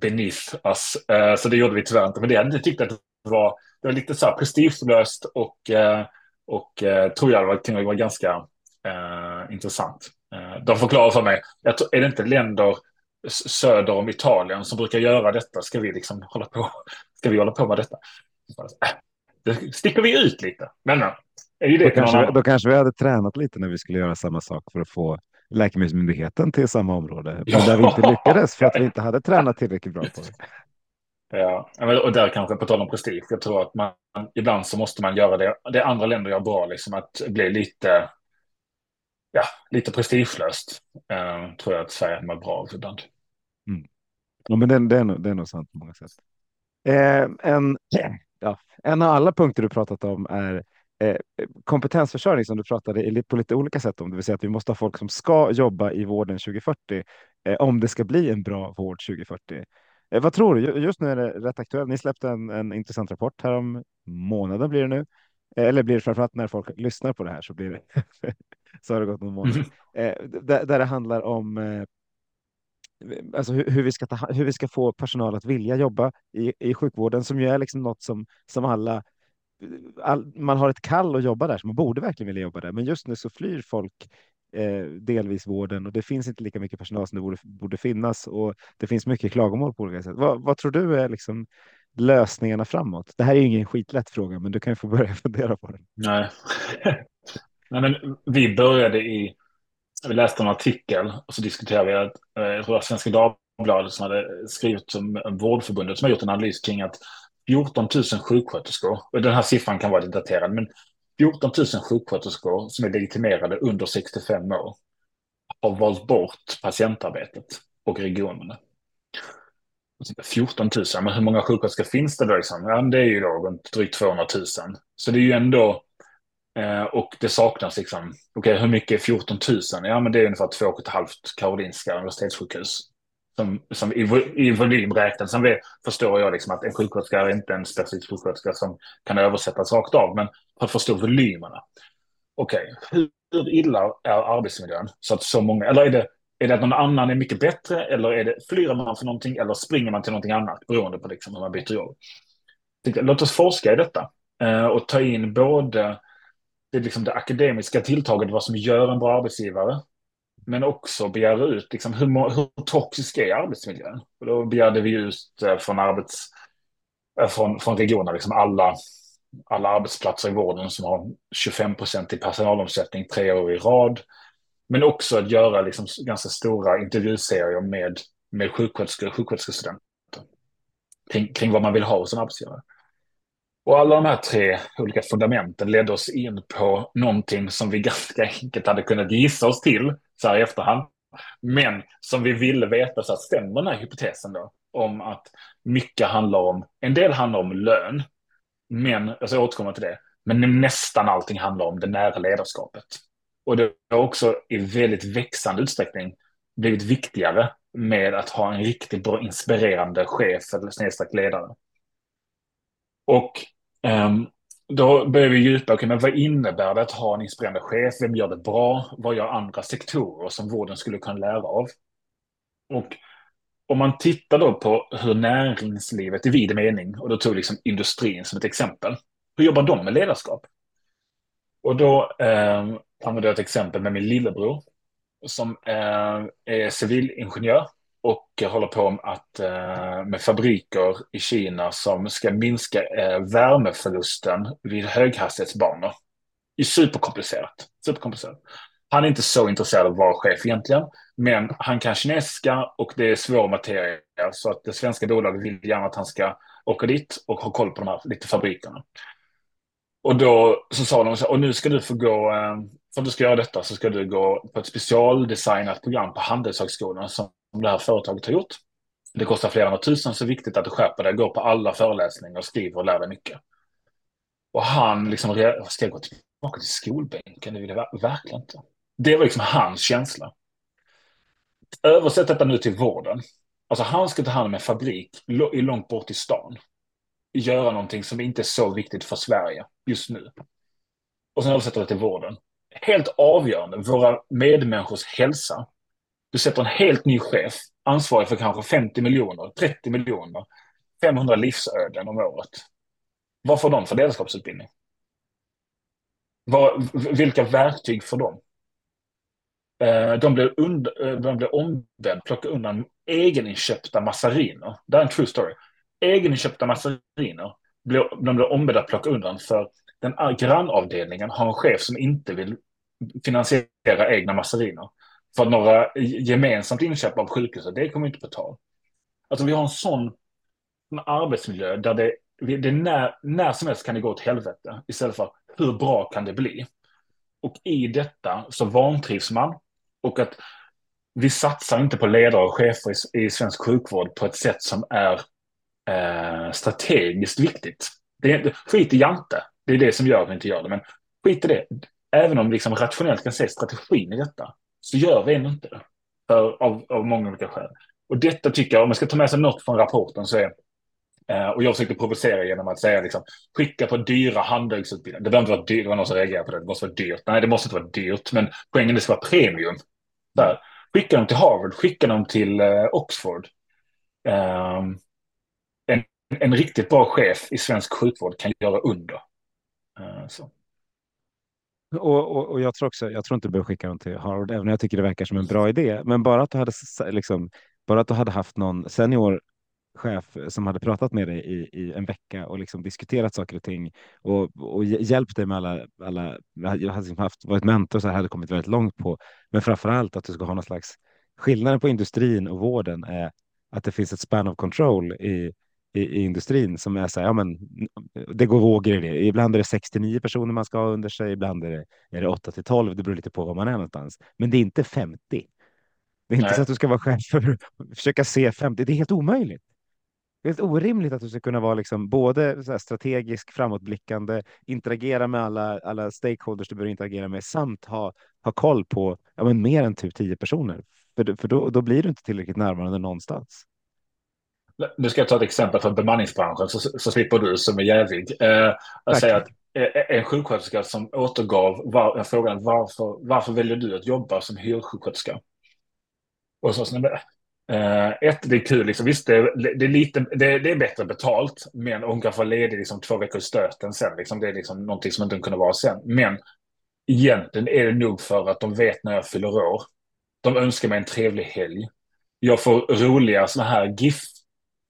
beneath us. Eh, så det gjorde vi tyvärr inte. Men det jag tyckte att det var, det var lite så här prestigelöst och, eh, och eh, tror jag det var, det var ganska eh, intressant de förklarar för mig, är det inte länder söder om Italien som brukar göra detta? Ska vi liksom hålla på, ska vi hålla på med detta? Det sticker vi ut lite. Men är ju det då, kanske, då kanske vi hade tränat lite när vi skulle göra samma sak för att få Läkemedelsmyndigheten till samma område. Men ja. där vi inte lyckades för att vi inte hade tränat tillräckligt bra på det. Ja, och där kanske på tal om prestige. Jag tror att man ibland så måste man göra det. Det andra länder gör bra, liksom att bli lite, ja, lite prestigelöst. eh, tror jag att Sverige är bra av ibland. Mm. Ja, men det, det, är nog, det är nog sant på många sätt. Eh, en, ja, en av alla punkter du pratat om är Eh, kompetensförsörjning som du pratade på lite olika sätt om, det vill säga att vi måste ha folk som ska jobba i vården 2040 eh, om det ska bli en bra vård 2040. Eh, vad tror du? Just nu är det rätt aktuellt. Ni släppte en, en intressant rapport här om månaden blir det nu. Eller blir det framförallt när folk lyssnar på det här så blir det så har det gått någon månad. Mm. Där, där, det handlar om alltså hur, hur, vi ska ta, hur vi ska få personal att vilja jobba i, i sjukvården som ju är liksom något som, som alla all, man har ett kall att jobba där, så man borde verkligen vilja jobba där. Men just nu så flyr folk eh, delvis vården och det finns inte lika mycket personal som det borde, borde finnas och det finns mycket klagomål på olika sätt. Vad, vad tror du är liksom lösningarna framåt? Det här är ju ingen skitlätt fråga, men du kan ju få börja fundera på den. Nej, Nej men vi började i, vi läste en artikel och så diskuterade vi att, jag tror att Svenska Dagbladet som hade skrivit om Vårdförbundet som har gjort en analys kring att 14 000 sjuksköterskor, och den här siffran kan vara lite daterad, men 14 000 sjuksköterskor som är legitimerade under 65 år har valt bort patientarbetet och regionerna. 14 000, men hur många sjuksköterskor finns det då? Liksom? Ja, det är ju då runt drygt 200 000. Så det är ju ändå, eh, och det saknas liksom, okej okay, hur mycket är 14 000? Ja men det är ungefär två och ett halvt Karolinska universitetssjukhus som, som i, i volym räknat. Sen förstår jag liksom att en sjuksköterska är inte en specifik sjuksköterska som kan översättas rakt av, men för att förstå volymerna. Okej, okay. hur illa är arbetsmiljön? Så att så många, eller är det, är det att någon annan är mycket bättre eller är det, flyr man för någonting eller springer man till någonting annat beroende på liksom hur man byter jobb? Låt oss forska i detta eh, och ta in både det, liksom det akademiska tilltaget, vad som gör en bra arbetsgivare, men också begära ut liksom, hur, hur toxisk är arbetsmiljön? Och då begärde vi ut eh, från, arbets, eh, från, från regionen liksom alla, alla arbetsplatser i vården som har 25 procent i personalomsättning tre år i rad. Men också att göra liksom ganska stora intervjuserier med, med sjuksköterskor och sjuksköterskestudenter. kring, kring vad man vill ha hos en arbetsgivare. Och alla de här tre olika fundamenten ledde oss in på någonting som vi ganska enkelt hade kunnat gissa oss till så här i efterhand. Men som vi ville veta, så att stämmer den här hypotesen då? Om att mycket handlar om, en del handlar om lön, men, jag återkommer återkomma till det, men nästan allting handlar om det nära ledarskapet. Och det har också i väldigt växande utsträckning blivit viktigare med att ha en riktigt bra inspirerande chef eller snedstreck ledare. Och um, då börjar vi djupa, okay, men vad innebär det att ha en inspirerande chef? Vem gör det bra? Vad gör andra sektorer som vården skulle kunna lära av? Och om man tittar då på hur näringslivet i vid mening, och då tog liksom industrin som ett exempel, hur jobbar de med ledarskap? Och då eh, använder jag ett exempel med min lillebror som eh, är civilingenjör och håller på med, att, eh, med fabriker i Kina som ska minska eh, värmeförlusten vid höghastighetsbanor. Det är superkomplicerat. superkomplicerat. Han är inte så intresserad av att vara chef egentligen, men han kan kinesiska och det är svår materia, så att det svenska bolaget vill gärna att han ska åka dit och ha koll på de här lite fabrikerna. Och då så sa de så och nu ska du få gå, eh, för att du ska göra detta så ska du gå på ett specialdesignat program på Handelshögskolan som det här företaget har gjort. Det kostar flera hundra tusen, så viktigt att du skärper dig, går på alla föreläsningar och skriver och lär dig mycket. Och han liksom, ska jag gå tillbaka till skolbänken? Det vill jag verkligen inte. Det var liksom hans känsla. Översätt detta nu till vården. Alltså han ska ta hand om en fabrik långt bort i stan. Göra någonting som inte är så viktigt för Sverige just nu. Och sen översätter det till vården. Helt avgörande, våra medmänniskors hälsa. Du sätter en helt ny chef, ansvarig för kanske 50 miljoner, 30 miljoner, 500 livsöden om året. Vad får de för ledarskapsutbildning? Vad, vilka verktyg får de? Eh, de blir, under, eh, de blir ombedd plocka undan egeninköpta massariner. Det är en true story. Egeninköpta massariner. De blir ombedda att plocka undan för den grannavdelningen har en chef som inte vill finansiera egna massariner. För några gemensamt inköp av sjukhuset, det kommer inte på tal. Alltså vi har en sån arbetsmiljö där det, det när, när som helst kan det gå åt helvete istället för hur bra kan det bli? Och i detta så vantrivs man och att vi satsar inte på ledare och chefer i, i svensk sjukvård på ett sätt som är eh, strategiskt viktigt. Det skit i Jante, det är det som gör att vi inte gör det. Men skit i det, även om vi liksom rationellt kan se strategin i detta, så gör vi ändå inte det. För, av, av många olika skäl. Och detta tycker jag, om man ska ta med sig något från rapporten så är eh, och jag försökte provocera genom att säga liksom, skicka på dyra handelsutbildningar. Det behöver inte vara dyrt, det var någon som reagerade på det, det måste vara dyrt. Nej, det måste inte vara dyrt, men poängen är att det ska vara premium. Där. Skicka dem till Harvard, skicka dem till uh, Oxford. Um, en, en riktigt bra chef i svensk sjukvård kan göra under. Uh, så. Och, och, och, jag tror också, jag tror inte du behöver skicka dem till Harvard, även om jag tycker det verkar som en bra idé. Men bara att du hade, liksom, bara att du hade haft någon senior chef som hade pratat med dig i, i en vecka och liksom diskuterat saker och ting och, och hjälpt dig med alla, alla jag hade liksom haft, varit mentor så här, hade kommit väldigt långt på, men framför allt att du ska ha någon slags skillnaden på industrin och vården är att det finns ett span of control i, i, i industrin som är så här, ja men det går vågor i det. Ibland är det 69 personer man ska ha under sig, ibland är det, är det 8 till 12, det beror lite på var man är någonstans. Men det är inte 50. Det är inte Nej. så att du ska vara chef för att försöka se 50, det är helt omöjligt. Det är helt orimligt att du ska kunna vara liksom både strategisk, framåtblickande, interagera med alla, alla stakeholders du behöver interagera med samt ha, ha koll på ja, men mer än typ tio personer. För, för då, då blir du inte tillräckligt närvarande någonstans. Nu ska jag ta ett exempel från bemanningsbranschen så, så slipper du som är jävig. Eh, att säga att eh, en sjuksköterska som återgav var, frågan varför, varför väljer du att jobba som hyrsjuksköterska? Och så, så Uh, ett, det är kul, liksom. visst det, det, är lite, det, det, är bättre betalt, men hon kan få ledig liksom, två veckor i stöten sen. Liksom. Det är liksom någonting som inte kunde vara sen. Men egentligen är det nog för att de vet när jag fyller år. De önskar mig en trevlig helg. Jag får roliga sådana här GIF,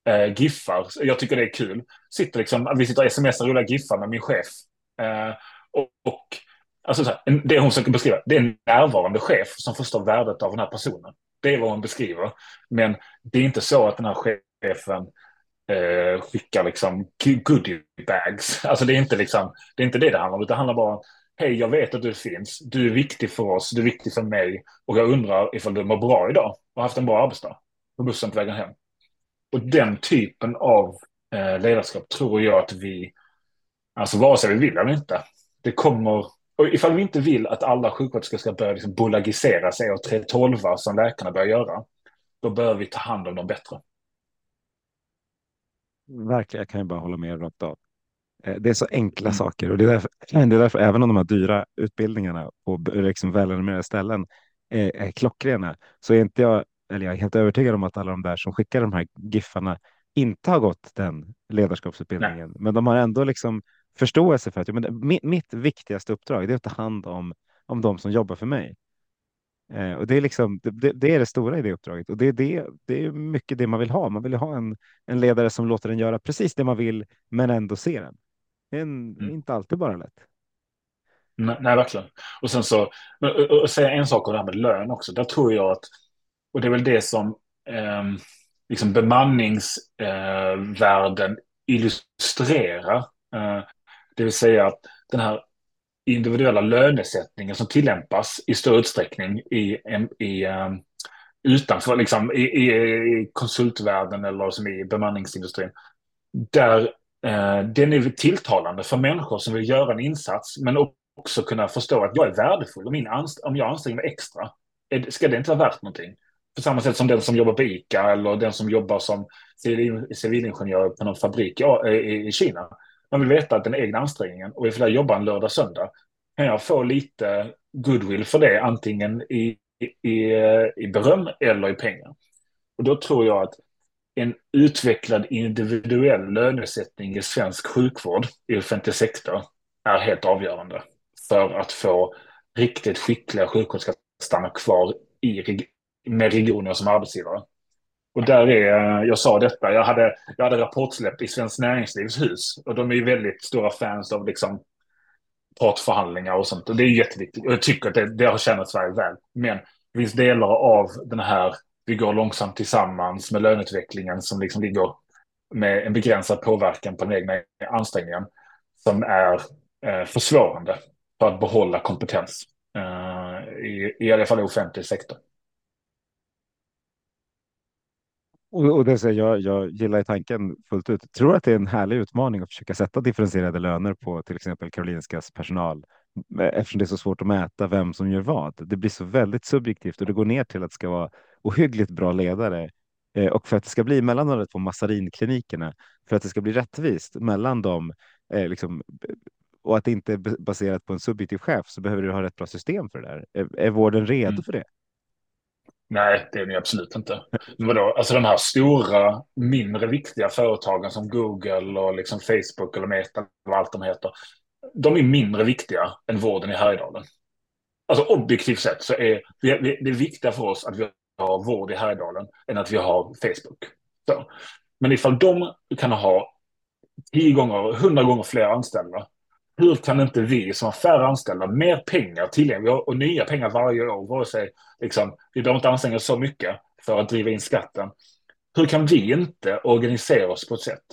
eh, giffar. Jag tycker det är kul. Sitter liksom, vi sitter och smsar roliga giffar med min chef. Eh, och, och alltså, så här, det hon försöker beskriva, det är en närvarande chef som förstår värdet av den här personen. Det är vad hon beskriver. Men det är inte så att den här chefen eh, skickar liksom goodiebags. Alltså det är inte liksom, det är inte det det handlar om, utan det handlar bara om Hej, jag vet att du finns. Du är viktig för oss, du är viktig för mig. Och jag undrar ifall du mår bra idag och har haft en bra arbetsdag på bussen på vägen hem. Och den typen av eh, ledarskap tror jag att vi, alltså vare sig vi vill eller inte, det kommer, och ifall vi inte vill att alla sjuksköterskor ska börja liksom bolagisera sig och 312 som läkarna börjar göra, då behöver vi ta hand om dem bättre. Verkligen, jag kan ju bara hålla med rakt av. Eh, det är så enkla mm. saker och det är, därför, det är därför även om de här dyra utbildningarna på liksom välrenommerade ställen är, är klockrena så är inte jag, eller jag är helt övertygad om att alla de där som skickar de här giffarna inte har gått den ledarskapsutbildningen. Nej. Men de har ändå liksom förståelse för att ja, men mitt, mitt viktigaste uppdrag är att ta hand om, om de som jobbar för mig. Eh, och det är liksom det, det, är det stora i det uppdraget och det är det. Det är mycket det man vill ha. Man vill ha en, en ledare som låter en göra precis det man vill, men ändå ser den. Det är en, mm. inte alltid bara lätt. Nej, nej, verkligen. Och sen så, och säga en sak om det här med lön också. Där tror jag att, och det är väl det som ehm, liksom eh, liksom bemanningsvärlden eh, illustrerar. Eh, det vill säga att den här individuella lönesättningen som tillämpas i större utsträckning i, i ehm, utanför, liksom i, i, i, konsultvärlden eller som i bemanningsindustrin. Där eh, den är tilltalande för människor som vill göra en insats men också kunna förstå att jag är värdefull. Och min om jag anstränger mig extra, ska det inte vara värt någonting? På samma sätt som den som jobbar på ICA eller den som jobbar som civilingenjör på någon fabrik i, i Kina man vill veta att den egna ansträngningen och ifall jag jobbar en lördag söndag kan jag få lite goodwill för det, antingen i, i, eh, i beröm eller i pengar. Och då tror jag att en utvecklad individuell lönesättning i svensk sjukvård i offentlig sektor är helt avgörande för att få riktigt skickliga sjuksköterskor att stanna kvar i, med regioner som arbetsgivare. Och där är, jag sa detta, jag hade, jag hade rapportsläpp i Svenskt Näringslivs hus och de är ju väldigt stora fans av liksom partförhandlingar och sånt. Och det är jätteviktigt och jag tycker att det, det har tjänat Sverige väl. Men det finns delar av den här, vi går långsamt tillsammans med löneutvecklingen som liksom ligger med en begränsad påverkan på den egna ansträngningen som är eh, försvårande för att behålla kompetens eh, i, i alla fall i offentlig sektor. Och, och det säger jag, jag gillar tanken fullt ut. Tror att det är en härlig utmaning att försöka sätta differentierade löner på till exempel Karolinskas personal eftersom det är så svårt att mäta vem som gör vad. Det blir så väldigt subjektivt och det går ner till att det ska vara ohyggligt bra ledare eh, och för att det ska bli mellan de två Mazarinklinikerna för att det ska bli rättvist mellan dem eh, liksom, och att det inte är baserat på en subjektiv chef så behöver du ha ett bra system för det där. Är, är vården redo mm. för det? Nej, det är ni absolut inte. Vadå? Alltså de här stora, mindre viktiga företagen som Google och liksom Facebook eller Meta och allt de heter. De är mindre viktiga än vården i Härjedalen. Alltså objektivt sett så är det, det är viktiga för oss att vi har vård i Härjedalen än att vi har Facebook. Så. Men ifall de kan ha tio gånger, hundra gånger fler anställda hur kan inte vi som har färre anställda, mer pengar tillgängliga och nya pengar varje år, vare sig liksom, vi behöver inte anstränga oss så mycket för att driva in skatten. Hur kan vi inte organisera oss på ett sätt?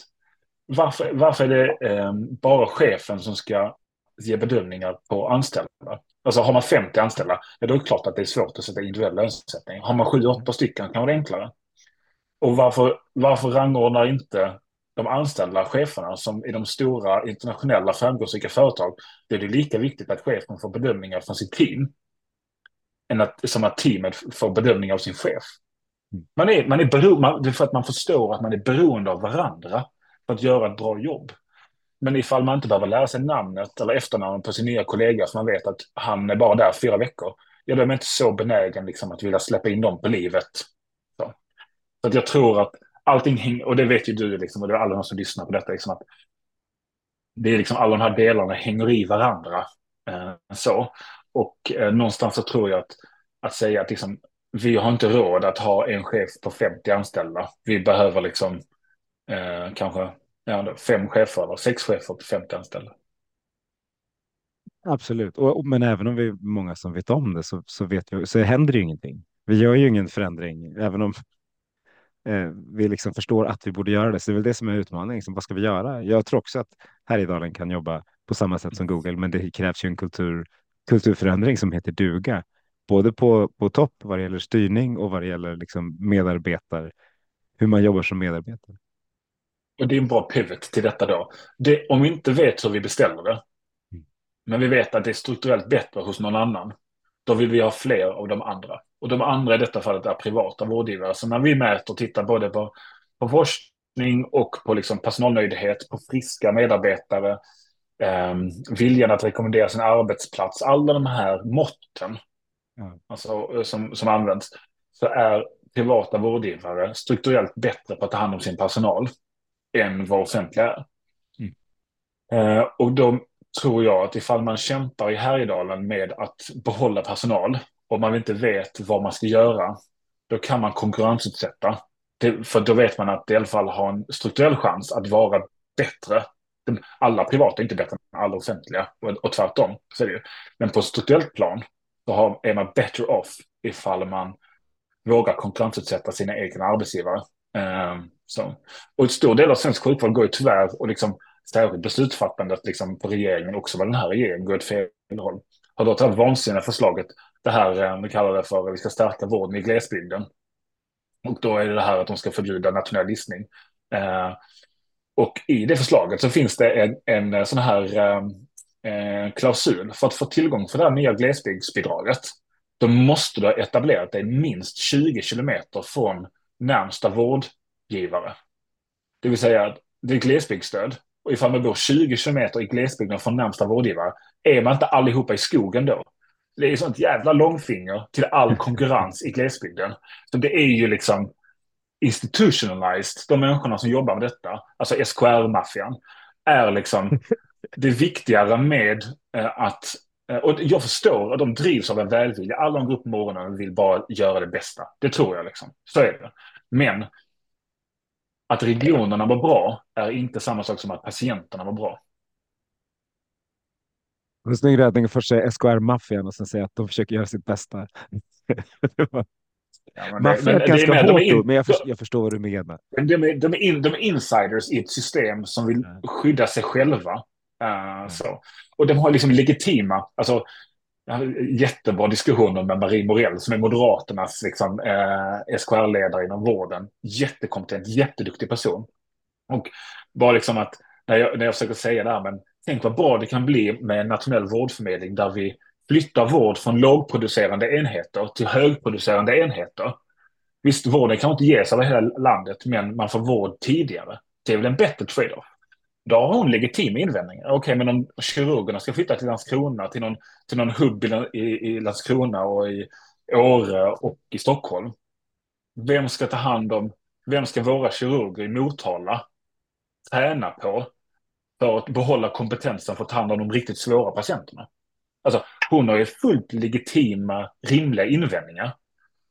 Varför, varför är det eh, bara chefen som ska ge bedömningar på anställda? Alltså har man 50 anställda, ja, då är det klart att det är svårt att sätta individuell lönesättning. Har man 7-8 stycken kan det vara enklare. Och varför, varför rangordnar inte de anställda cheferna som i de stora internationella framgångsrika företag, det är det lika viktigt att chefen får bedömningar från sitt team än att, som att teamet får bedömningar av sin chef. Mm. Man är, man är beroende, för att man förstår att man är beroende av varandra för att göra ett bra jobb. Men ifall man inte behöver lära sig namnet eller efternamnet på sin nya kollega för man vet att han är bara där fyra veckor, ja, då är man inte så benägen liksom, att vilja släppa in dem på livet. Så, så att jag tror att allting hänger, och det vet ju du liksom, och det är alla de som lyssnar på detta, liksom, att det är liksom alla de här delarna hänger i varandra. Eh, så. Och eh, någonstans så tror jag att, att säga att liksom, vi har inte råd att ha en chef på 50 anställda. Vi behöver liksom eh, kanske ja, fem chefer eller sex chefer på 50 anställda. Absolut, och, men även om vi är många som vet om det så, så, vet vi, så händer det ju ingenting. Vi gör ju ingen förändring, även om eh, vi liksom förstår att vi borde göra det. Så det är väl det som är utmaningen. Liksom, vad ska vi göra? Jag tror också att Härjedalen kan jobba på samma sätt som Google, men det krävs ju en kultur, kulturförändring som heter duga, både på, på topp vad det gäller styrning och vad det gäller liksom medarbetare, hur man jobbar som medarbetare. Och det är en bra pivot till detta då. Det, om vi inte vet hur vi beställer det, mm. men vi vet att det är strukturellt bättre hos någon annan, då vill vi ha fler av de andra. Och de andra i detta fallet är privata vårdgivare. Så när vi mäter och tittar både på, på forskning och på liksom personalnöjdhet, på friska medarbetare, eh, viljan att rekommendera sin arbetsplats, alla de här måtten mm. alltså, som, som används, så är privata vårdgivare strukturellt bättre på att ta hand om sin personal än vad offentliga är. Mm. Eh, och då tror jag att ifall man kämpar i Härjedalen med att behålla personal och man inte vet vad man ska göra, då kan man konkurrensutsätta. Det, för då vet man att det i alla fall har en strukturell chans att vara bättre. Alla privata är inte bättre än alla offentliga och, och tvärtom. Så är det ju. Men på strukturellt plan så har, är man better off ifall man vågar konkurrensutsätta sina egna arbetsgivare. Um, så. Och en stor del av svensk sjukvård går ju tyvärr, och liksom, särskilt beslutsfattandet liksom, på regeringen, också vad den här regeringen går åt fel håll. Har då tagit vansinniga förslaget, det här, eh, vi kallar det för, vi ska stärka vården i glesbygden. Och då är det det här att de ska förbjuda nationell listning. Eh, och i det förslaget så finns det en, en eh, sån här klausul för att få tillgång till det här nya glesbygdsbidraget. Då måste du ha etablerat dig minst 20 kilometer från närmsta vårdgivare. Det vill säga att det är glesbygdsstöd. Och ifall man bor 20 kilometer i glesbygden från närmsta vårdgivare, är man inte allihopa i skogen då? Det är sånt jävla långfinger till all konkurrens i glesbygden. Så det är ju liksom institutionalized, de människorna som jobbar med detta, alltså SKR-maffian, är liksom det viktigare med eh, att eh, och jag förstår att de drivs av en välvilja. Alla de går upp på morgonen och vill bara göra det bästa. Det tror jag liksom. Så är det. Men att regionerna var bra är inte samma sak som att patienterna var bra. Är snygg räddning först säga SKR-maffian och sen säga att de försöker göra sitt bästa. Ja, Maffian är ganska hårt in, men jag, förstår, jag förstår vad du menar. De är, de, är in, de är insiders i ett system som vill skydda sig själva. Uh, så. Och de har liksom legitima, alltså jättebra diskussioner med Marie Morell som är Moderaternas liksom, eh, SKR-ledare inom vården. Jättekompetent, jätteduktig person. Och bara liksom att, när jag, när jag försöker säga det här, men tänk vad bra det kan bli med en nationell vårdförmedling där vi flyttar vård från lågproducerande enheter till högproducerande enheter. Visst, vården kan inte ges över hela landet, men man får vård tidigare. Det är väl en bättre trade-off. Då har hon legitima invändningar. Okej, okay, men om kirurgerna ska flytta till Landskrona, till någon, till någon hubb i, i Landskrona och i Åre och i Stockholm. Vem ska ta hand om, vem ska våra kirurger i Motala träna på för att behålla kompetensen för att ta hand om de riktigt svåra patienterna? Alltså, hon har ju fullt legitima, rimliga invändningar.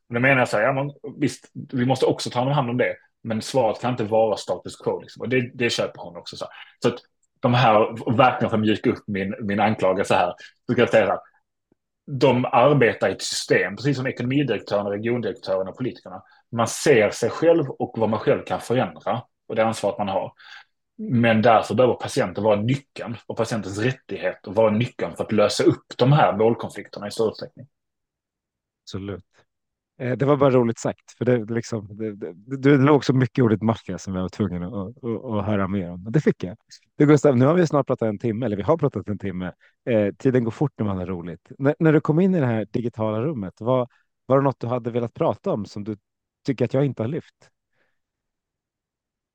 Och då menar jag så här, ja, men, visst, vi måste också ta hand om det. Men svaret kan inte vara status quo. Liksom. Och det, det köper hon också. Så, så att de här, verkligen för att mjuka upp min, min anklagelse här, så kan jag säga så här, de arbetar i ett system, precis som ekonomidirektörerna, regiondirektörerna och politikerna. Man ser sig själv och vad man själv kan förändra och det ansvaret man har. Men därför behöver patienten vara nyckeln och patientens rättighet och vara nyckeln för att lösa upp de här målkonflikterna i större utsträckning. Absolut. Eh, det var bara roligt sagt, för det, liksom, det, det, det låg så mycket ordet maffia som jag var tvungen att, att, att, höra mer om. Det fick jag. Du Gustav, nu har vi snart pratat en timme, eller vi har pratat en timme. Eh, tiden går fort när man har roligt. N när du kom in i det här digitala rummet, var, var det något du hade velat prata om som du tycker att jag inte har lyft?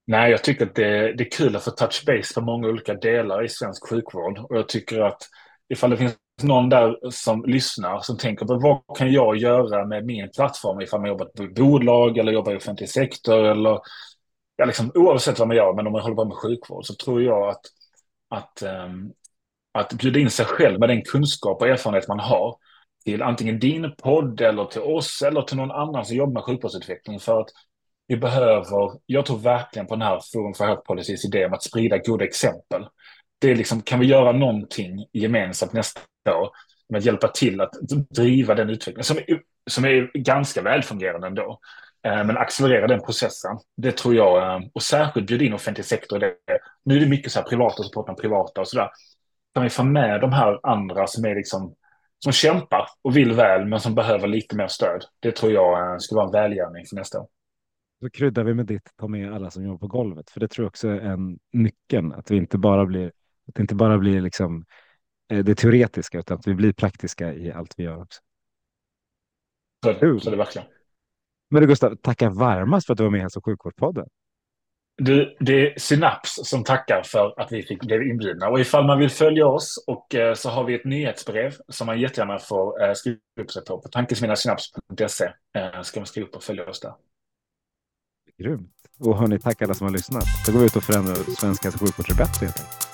Nej, jag tycker att det, det är kul att få touch base på många olika delar i svensk sjukvård. Och jag tycker att ifall det finns någon där som lyssnar som tänker på vad kan jag göra med min plattform ifall man jobbar på bolag eller jobbar i offentlig sektor? Eller ja, liksom, oavsett vad man gör, men om man håller på med sjukvård så tror jag att, att, um, att bjuda in sig själv med den kunskap och erfarenhet man har till antingen din podd eller till oss eller till någon annan som jobbar med sjukvårdsutveckling. För att vi behöver, jag tror verkligen på den här Forum för Health Policies idé om att sprida goda exempel. Det är liksom, kan vi göra någonting gemensamt nästa år med att hjälpa till att driva den utvecklingen som är, som är ganska välfungerande ändå. Eh, men accelerera den processen, det tror jag, eh, och särskilt bjuda in offentlig sektor i det. Nu är det mycket så här privata som pratar med privata och sådär. Kan vi få med de här andra som är liksom, som kämpar och vill väl, men som behöver lite mer stöd. Det tror jag eh, skulle vara en välgärning för nästa år. Så kryddar vi med ditt, ta med alla som jobbar på golvet, för det tror jag också är en nyckeln, att vi inte bara blir, att det inte bara blir liksom det teoretiska, utan att vi blir praktiska i allt vi gör också. Så, så det verkligen. Men du Gustav, tacka varmast för att du var med i Hälso och sjukvårdspodden. Du, det är Synaps som tackar för att vi fick bli inbjudna. Och ifall man vill följa oss och eh, så har vi ett nyhetsbrev som man jättegärna får eh, skriva upp sig på. På tankesmedjasinaps.se eh, ska man skriva upp och följa oss där. Grymt. Och hörni, tack alla som har lyssnat. Då går vi ut och förändrar svensk hälso och sjukvård till bättre helt enkelt.